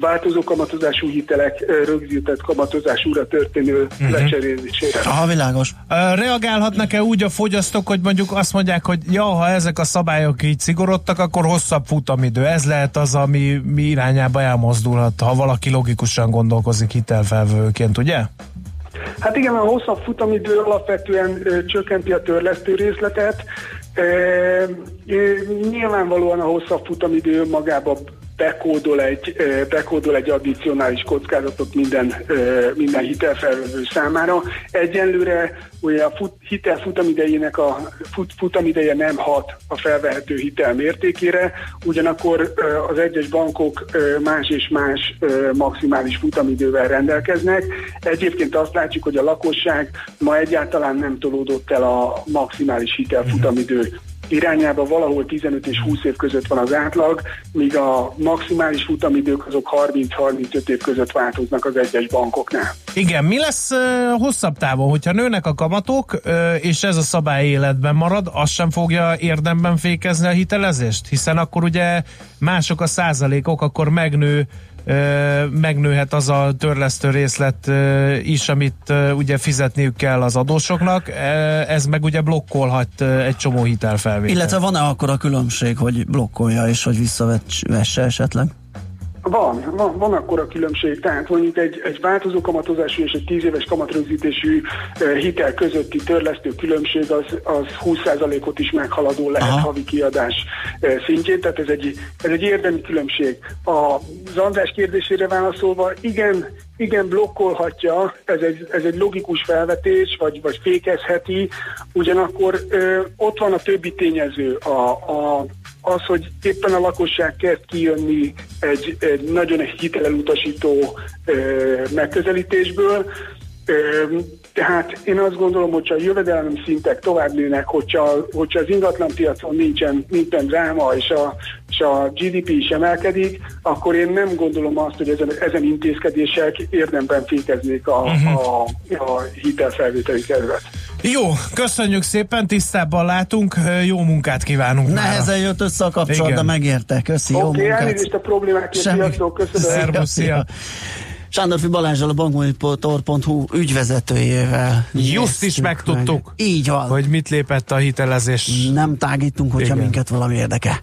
változó kamatozású hitelek rögzített kamatozásúra történő Mhm. lecserélésére. Aha, világos. Reagálhatnak-e úgy a fogyasztók, hogy mondjuk azt mondják, hogy ja, ha ezek a szabályok így szigorodtak, akkor hosszabb futamidő. Ez lehet az, ami mi irányába elmozdulhat, ha valaki logikusan gondolkozik hitelfelvőként, ugye? Hát igen, a hosszabb futamidő alapvetően ö, csökkenti a törlesztő részletet. E, nyilvánvalóan a hosszabb futamidő magába bekódol egy, bekódol egy addicionális kockázatot minden, minden hitelfelvevő számára. Egyenlőre ugye a fut, hitel futamidejének a fut, futamideje nem hat a felvehető hitel mértékére, ugyanakkor az egyes bankok más és más maximális futamidővel rendelkeznek. Egyébként azt látjuk, hogy a lakosság ma egyáltalán nem tolódott el a maximális hitel futamidő irányába valahol 15 és 20 év között van az átlag, míg a maximális futamidők azok 30-35 év között változnak az egyes bankoknál. Igen, mi lesz hosszabb távon, hogyha nőnek a kamatok, és ez a szabály életben marad, az sem fogja érdemben fékezni a hitelezést? Hiszen akkor ugye mások a százalékok, akkor megnő megnőhet az a törlesztő részlet is, amit ugye fizetniük kell az adósoknak, ez meg ugye blokkolhat egy csomó hitelfelvételt. Illetve van-e akkor a különbség, hogy blokkolja és hogy visszavesse esetleg? Van, van, van akkor a különbség, tehát mondjuk egy, egy változó kamatozású és egy 10 éves kamatrögzítésű hitel közötti törlesztő különbség az, az 20%-ot is meghaladó lehet Aha. havi kiadás szintjén, tehát ez egy, ez egy érdemi különbség. Az András kérdésére válaszolva, igen, igen, blokkolhatja, ez egy, ez egy logikus felvetés, vagy, vagy fékezheti, ugyanakkor ö, ott van a többi tényező, a, a, az, hogy éppen a lakosság kezd kijönni egy, egy nagyon ö, megközelítésből, tehát én azt gondolom, hogyha a jövedelem szintek tovább nőnek, hogyha, hogyha az ingatlan piacon nincsen, nincsen dráma, és a, és a GDP is emelkedik, akkor én nem gondolom azt, hogy ezen, ezen intézkedések érdemben fékeznék a, Mhm. a, a hitelfelvételi terület. Jó, köszönjük szépen, tisztában látunk, jó munkát kívánunk mára. Nehezen jött össze a kapcsolat, Igen. de megérte. Köszi, jó Oké, okay, munkát. elnézést a problémákért, Semmi. sziasztok, köszönöm. Szervusz, szia. Sándorfi Balázsral a bankmonitor.hu ügyvezetőjével. Just is megtudtuk, meg. Így van. hogy mit lépett a hitelezés. Nem tágítunk, hogyha Igen. minket valami érdekel.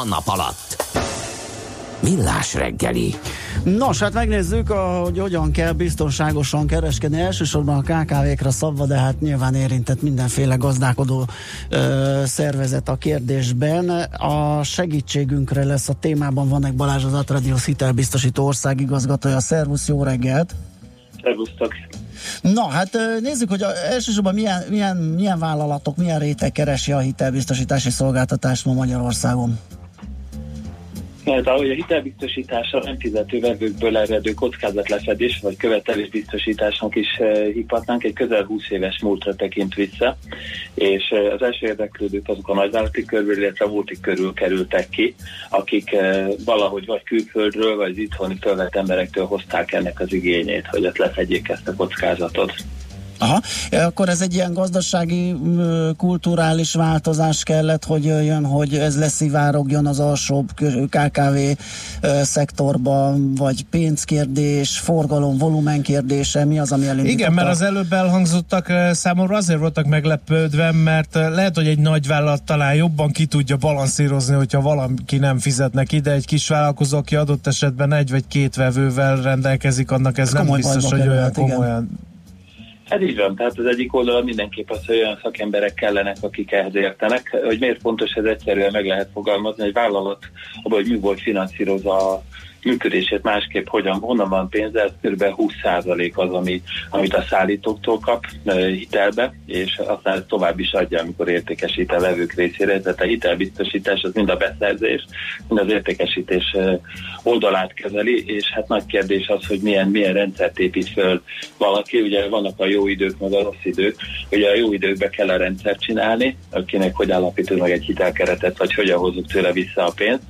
A nap alatt. Millás reggeli. Nos, hát megnézzük, hogy hogyan kell biztonságosan kereskedni. Elsősorban a KKV-kra szabva, de hát nyilván érintett mindenféle gazdálkodó ö, szervezet a kérdésben. A segítségünkre lesz a témában van egy Balázs az Atradius hitelbiztosító országigazgatója. Szervusz, jó reggelt! Szervusztok! Na, hát nézzük, hogy elsősorban milyen, milyen, milyen vállalatok, milyen réteg keresi a hitelbiztosítási szolgáltatást ma Magyarországon. Mert ahogy a hitelbiztosítása nem fizető vevőkből eredő kockázatlefedés vagy követelésbiztosításnak is eh, hívhatnánk, egy közel 20 éves múltra tekint vissza, és eh, az első érdeklődők azok a nagyvállalati körből, illetve a multik körül kerültek ki, akik eh, valahogy vagy külföldről, vagy itthoni fölvett emberektől hozták ennek az igényét, hogy ott lefedjék ezt a kockázatot. Aha, akkor ez egy ilyen gazdasági, kulturális változás kellett, hogy jöjjön, hogy ez leszivárogjon az alsóbb KKV szektorban, vagy pénzkérdés, forgalom, volumen kérdése, mi az, ami elindította? Igen, mert az előbb elhangzottak számomra azért voltak meglepődve, mert lehet, hogy egy nagy vállalat talán jobban ki tudja balanszírozni, hogyha valaki nem fizetnek ide, egy kis vállalkozó, aki adott esetben egy vagy két vevővel rendelkezik, annak ez, ez nem biztos, hogy olyan komolyan igen Hát így van, tehát az egyik oldalon mindenképp az, hogy olyan szakemberek kellenek, akik ehhez értenek. Hogy miért fontos, ez egyszerűen meg lehet fogalmazni, egy vállalat abban, hogy mi volt finanszírozza működését másképp hogyan, honnan van pénze, ez kb. 20% az, ami, amit a szállítóktól kap hitelbe, és aztán tovább is adja, amikor értékesít a vevők részére. Tehát a hitelbiztosítás az mind a beszerzés, mind az értékesítés oldalát kezeli, és hát nagy kérdés az, hogy milyen, milyen rendszert épít föl valaki. Ugye vannak a jó idők, meg a rossz idők. Ugye a jó időkbe kell a rendszert csinálni, akinek hogy állapítunk meg egy hitelkeretet, vagy hogyan hozzuk tőle vissza a pénzt,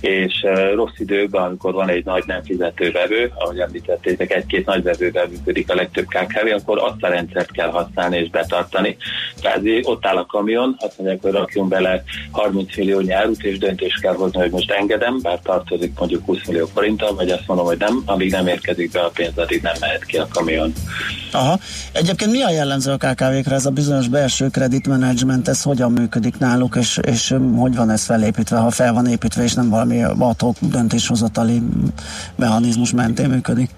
és rossz időkben, amikor van egy nagy nem fizető vevő, ahogy említettétek, egy-két nagy vevővel működik a legtöbb KKV, akkor azt a rendszert kell használni és betartani. Tehát ott áll a kamion, azt mondják, hogy rakjunk bele 30 millió árut, és döntés kell hozni, hogy most engedem, bár tartozik mondjuk 20 millió forinttal, vagy azt mondom, hogy nem, amíg nem érkezik be a pénz, addig nem mehet ki a kamion. Aha. Egyébként mi a jellemző a KKV-kre ez a bizonyos belső kreditmenedzsment, ez hogyan működik náluk, és, és hogy van ez felépítve, ha fel van építve, és nem valami adhok döntéshozatali mechanizmus mentén működik?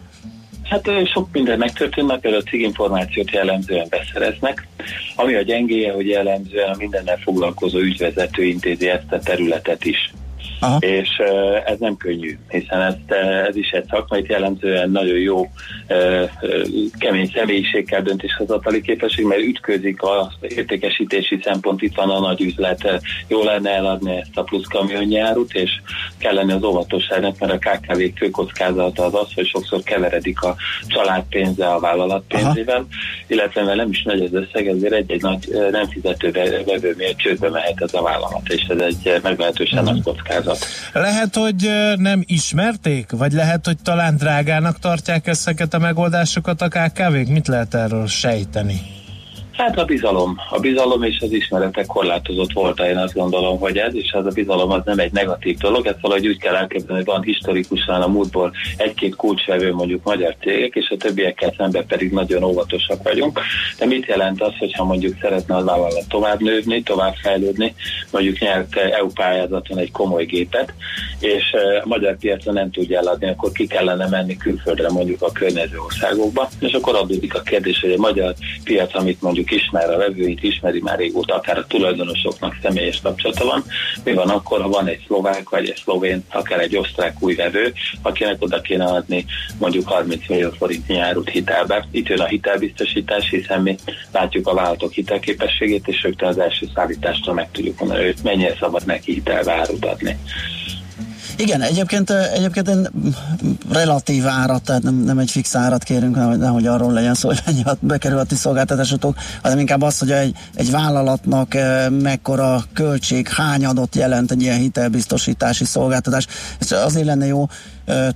Hát sok minden megtörtént, mert például a ciginformációt jellemzően beszereznek, ami a gyengéje, hogy jellemzően a mindennel foglalkozó ügyvezető intézi ezt a területet is. Aha. és ez nem könnyű, hiszen ez, ez is egy szakmai jellemzően nagyon jó kemény személyiség kell döntéshozatali képesség, mert ütközik az értékesítési szempont, itt van a nagy üzlet, jó lenne eladni ezt a plusz kamionjárut, és kell lenni az óvatosságnak, mert a KKV fő kockázata az az, hogy sokszor keveredik a család pénze a vállalat pénzével, Aha. illetve mert nem is nagy az összeg, ezért egy-egy nagy nem fizető vevő miért csődbe mehet ez a vállalat, és ez egy meglehetősen nagy kockázat ágazat. Lehet, hogy nem ismerték, vagy lehet, hogy talán drágának tartják ezeket a megoldásokat a KKV-k? Mit lehet erről sejteni? Hát a bizalom. A bizalom és az ismeretek korlátozott volt, én azt gondolom, hogy ez, és az a bizalom az nem egy negatív dolog, ezt valahogy úgy kell elképzelni, hogy van historikusan a múltból egy-két kulcsvevő mondjuk magyar cégek, és a többiekkel szemben pedig nagyon óvatosak vagyunk. De mit jelent az, hogyha mondjuk szeretne az vállalat tovább nőni, tovább fejlődni, mondjuk nyert EU pályázaton egy komoly gépet, és a magyar piacon nem tudja eladni, akkor ki kellene menni külföldre, mondjuk a környező országokba, és akkor adódik a kérdés, hogy a magyar piac, amit mondjuk ismer, a vevőit ismeri már régóta, akár a tulajdonosoknak személyes kapcsolata van. Mi van akkor, ha van egy szlovák vagy egy szlovén, akár egy osztrák új vevő, akinek oda kéne adni mondjuk 30 millió forint nyárút hitelbe. Itt jön a hitelbiztosítás, hiszen mi látjuk a vállalatok hitelképességét, és rögtön az első szállítástól meg tudjuk mondani, hogy mennyire szabad neki hitelbe árut adni. Igen, egyébként, egyébként én relatív árat, tehát nem, nem egy fix árat kérünk, nehogy, nehogy arról legyen szó, hogy mennyi bekerül a ti szolgáltatásotok, hanem inkább az, hogy egy, egy vállalatnak mekkora költség, hány adott jelent egy ilyen hitelbiztosítási szolgáltatás. Ez azért lenne jó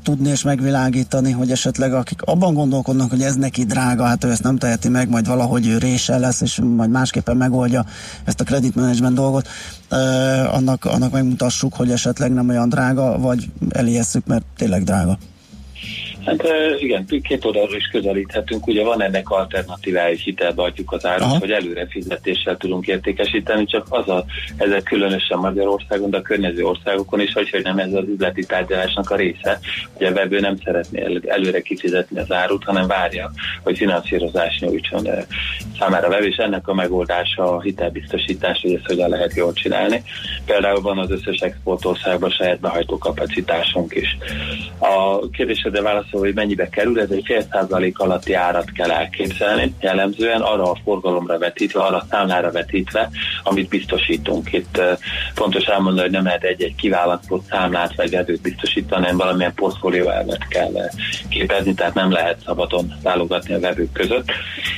tudni és megvilágítani, hogy esetleg akik abban gondolkodnak, hogy ez neki drága, hát ő ezt nem teheti meg, majd valahogy ő rése lesz, és majd másképpen megoldja ezt a kreditmenedzsment dolgot, annak, annak megmutassuk, hogy esetleg nem olyan drága, vagy elijesszük, mert tényleg drága. Hát igen, két oldalról is közelíthetünk. Ugye van ennek alternatívája, hogy hitelbe adjuk az árut, Aha. hogy előre fizetéssel tudunk értékesíteni, csak az a, ezek különösen Magyarországon, de a környező országokon is, hogy, hogy nem ez az üzleti tárgyalásnak a része, hogy a vevő nem szeretné el, előre kifizetni az árut, hanem várja, hogy finanszírozás nyújtson számára a vevő, és ennek a megoldása a hitelbiztosítás, hogy ezt hogyan lehet jól csinálni. Például van az összes exportországban saját behajtó kapacitásunk is. A kérdésedre válaszol, hogy mennyibe kerül, ez egy fél százalék alatti árat kell elképzelni, jellemzően arra a forgalomra vetítve, arra a számlára vetítve, amit biztosítunk. Itt fontos elmondani, hogy nem lehet egy-egy kiválasztott számlát vagy vevőt biztosítani, hanem valamilyen portfólió elvet kell képezni, tehát nem lehet szabadon válogatni a vevők között.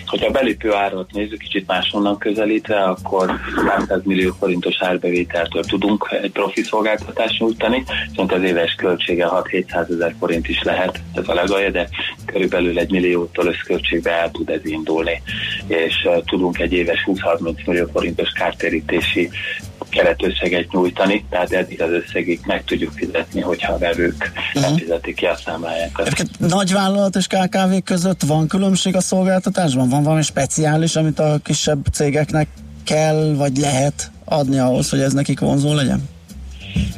Hogyha a belépő árat nézzük, kicsit máshonnan közelítve, akkor 300 millió forintos árbevételtől tudunk egy profi szolgáltatást nyújtani, viszont az éves költsége 6-700 ezer forint is lehet, ez a legalja, de körülbelül egy milliótól összköltségbe el tud ez indulni, és tudunk egy éves 20-30 millió forintos kártérítési keretösszeget nyújtani, tehát eddig az összegig meg tudjuk fizetni, hogyha a vevők nem fizetik ki a számlájákat. Egyébként nagyvállalat és KKV között van különbség a szolgáltatásban? Van valami speciális, amit a kisebb cégeknek kell, vagy lehet adni ahhoz, hogy ez nekik vonzó legyen?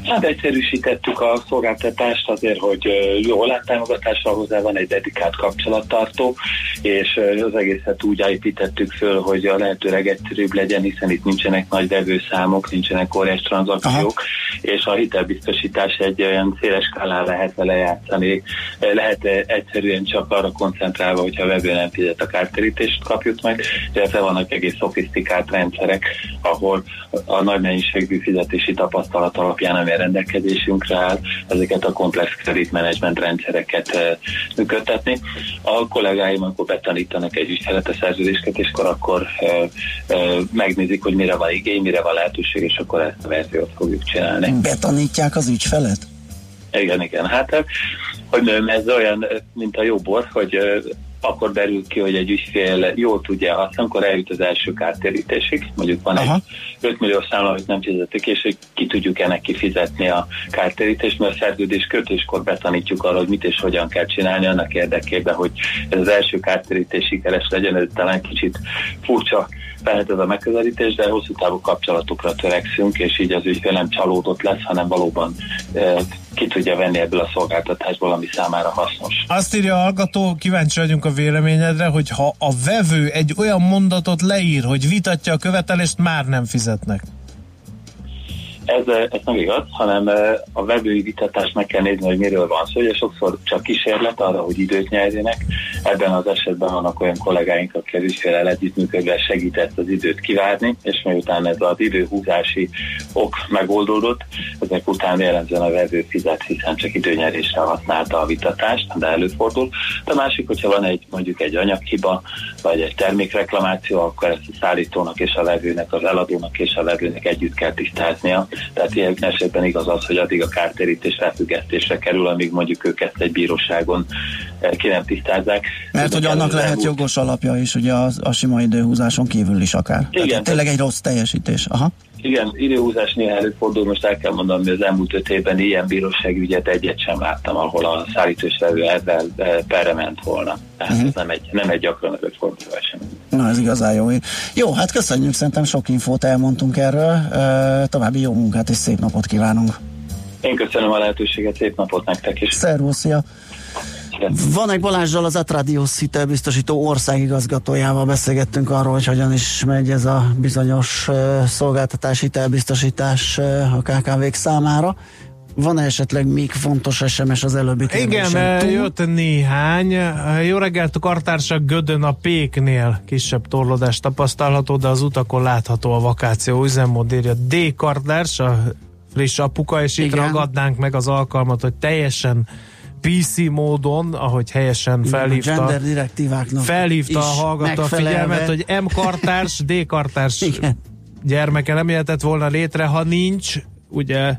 Hát egyszerűsítettük a szolgáltatást azért, hogy jó láttámogatással hozzá van egy dedikált kapcsolattartó, és az egészet úgy építettük föl, hogy a lehető legegyszerűbb legyen, hiszen itt nincsenek nagy vevőszámok, nincsenek óriás tranzakciók, és a hitelbiztosítás egy olyan széles skálán lehet vele játszani. Lehet egyszerűen csak arra koncentrálva, hogyha a vevő nem fizet a kártérítést kapjuk meg, illetve vannak egész szofisztikált rendszerek, ahol a nagy mennyiségű fizetési tapasztalat alapján, ami a rendelkezésünkre áll, ezeket a komplex credit management rendszereket eh, működtetni. A kollégáim, amikor betanítanak egy ügyfelet a szerződéskötéskor, akkor eh, eh, megnézik, hogy mire van igény, mire van lehetőség, és akkor ezt a verziót fogjuk csinálni. Betanítják az ügyfelet? Igen, igen. Hát, hogy mondjam, ez olyan, mint a jó bor, hogy akkor derül ki, hogy egy ügyfél jól tudja azt, amikor eljut az első kártérítésig, mondjuk van Aha. egy 5 millió számla, hogy nem fizetik, és hogy ki tudjuk ennek kifizetni a kártérítést, mert a szerződés kötéskor betanítjuk arra, hogy mit és hogyan kell csinálni annak érdekében, hogy ez az első kártérítés sikeres legyen, ez talán kicsit furcsa lehet ez a megközelítés, de hosszú távú kapcsolatokra törekszünk, és így az ügyfél nem csalódott lesz, hanem valóban ki tudja venni ebből a szolgáltatásból, ami számára hasznos. Azt írja a hallgató, kíváncsi vagyunk a véleményedre, hogy ha a vevő egy olyan mondatot leír, hogy vitatja a követelést, már nem fizetnek. Ez, eh, ez nem igaz, hanem eh, a vevői vitatást meg kell nézni, hogy miről van szó. Ugye sokszor csak kísérlet arra, hogy időt nyerjenek. Ebben az esetben vannak olyan kollégáink, akik az ügyfélel együttműködve segített az időt kivárni, és miután ez az időhúzási ok megoldódott, ezek után jellemzően a vevő fizet, hiszen csak időnyerésre használta a vitatást, de előfordul. De másik, hogyha van egy mondjuk egy anyaghiba, vagy egy termékreklamáció, akkor ezt a szállítónak és a vevőnek, az eladónak és a vevőnek együtt kell tisztáznia. Tehát ilyen esetben igaz az, hogy addig a kártérítés felfüggesztésre kerül, amíg mondjuk ők ezt egy bíróságon eh, ki nem tisztázzák. Mert hogy annak lehet elmúlt... jogos alapja is, ugye a, a sima időhúzáson kívül is akár. Igen. Tehát tényleg egy rossz teljesítés. Aha. Igen, időhúzás néha előfordul, most el kell mondanom, hogy az elmúlt öt évben ilyen bíróságügyet egyet sem láttam, ahol a szállítós vevő eh, perre ment volna. Tehát uh-huh. ez nem egy, nem egy gyakran előforduló esemény. Na, ez igazán jó. Jó, hát köszönjük, szerintem sok infót elmondtunk erről. További jó munkát és szép napot kívánunk. Én köszönöm a lehetőséget, szép napot nektek is. Szervusz, szia! Van egy Balázsjal az Atradius hitelbiztosító országigazgatójával beszélgettünk arról, hogy hogyan is megy ez a bizonyos uh, szolgáltatás hitelbiztosítás uh, a KKV-k számára. Van -e esetleg még fontos SMS az előbbi Igen, túl? jött néhány. Jó reggelt, a kartársak Gödön a Péknél kisebb torlódás tapasztalható, de az utakon látható a vakáció üzemmód írja D. Kartárs, a friss apuka, és itt Igen. ragadnánk meg az alkalmat, hogy teljesen PC módon, ahogy helyesen felhívta, a gender direktíváknak felhívta a hallgató a figyelmet, hogy M kartárs, D kartárs gyermeke nem jöhetett volna létre, ha nincs, ugye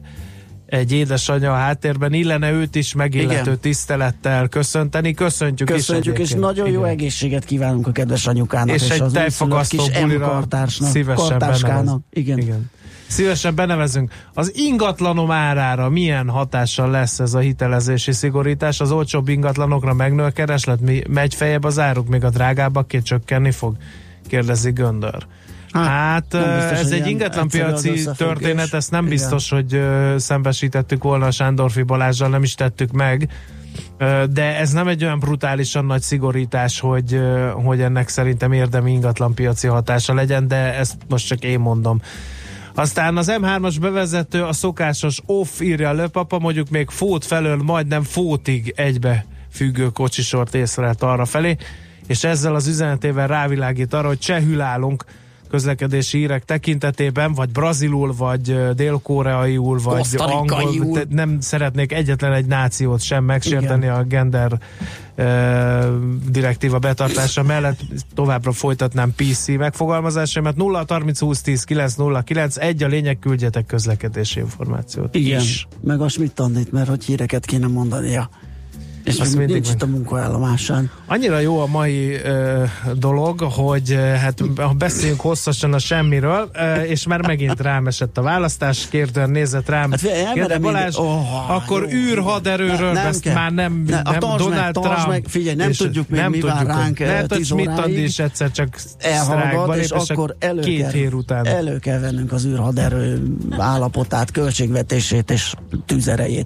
egy édesanyja a háttérben, illene őt is megillető Igen. tisztelettel köszönteni. Köszöntjük, Köszöntjük is és nagyon jó Igen. egészséget kívánunk a kedves anyukának. És, és egy tejfagasztó bulira kartársnak, szívesen kartáskának. Igen. Igen. Szívesen benevezünk. Az ingatlanom árára milyen hatással lesz ez a hitelezési szigorítás? Az olcsóbb ingatlanokra megnő a kereslet, mi megy fejebb az áruk, még a drágábbaké csökkenni fog? Kérdezi Göndör. Hát, nem biztos, ez egy ingatlanpiaci történet, ezt nem Igen. biztos, hogy szembesítettük volna a Sándorfi Balázsral, nem is tettük meg. De ez nem egy olyan brutálisan nagy szigorítás, hogy, hogy ennek szerintem érdemi ingatlanpiaci hatása legyen, de ezt most csak én mondom. Aztán az M3-as bevezető a szokásos off írja a löpapa, mondjuk még fót felől majdnem fótig egybe függő kocsisort észrelt arra felé, és ezzel az üzenetével rávilágít arra, hogy csehül állunk közlekedési hírek tekintetében, vagy brazilul, vagy dél-koreaiul, vagy angol, nem szeretnék egyetlen egy nációt sem megsérteni Igen. a gender direktíva betartása mellett továbbra folytatnám PC megfogalmazásomat 0 30 20 10 9 0 9 egy a lényeg küldjetek közlekedési információt Igen, is. meg a Schmidt mert hogy híreket kéne mondania. És még mindig nincs meg- itt a munkaállomásán. Annyira jó a mai ö, dolog, hogy hát ha beszéljünk hosszasan a semmiről, ö, és már megint rám esett a választás, kérdően nézett rám. Hát elmerem Balázs, ide- Oh, akkor jó, űrhaderőről Ne- nem kell. már nem, Ne, nem meg, Donald tartsd Trump. meg, figyelj, nem és tudjuk még, mi vár ránk, 10 Schmidt óráig. Andi is egyszer csak sztrájkban és lép, akkor elő két kell, hír után. elő kell vennünk az űrhaderő állapotát, költségvetését és tűzerejét.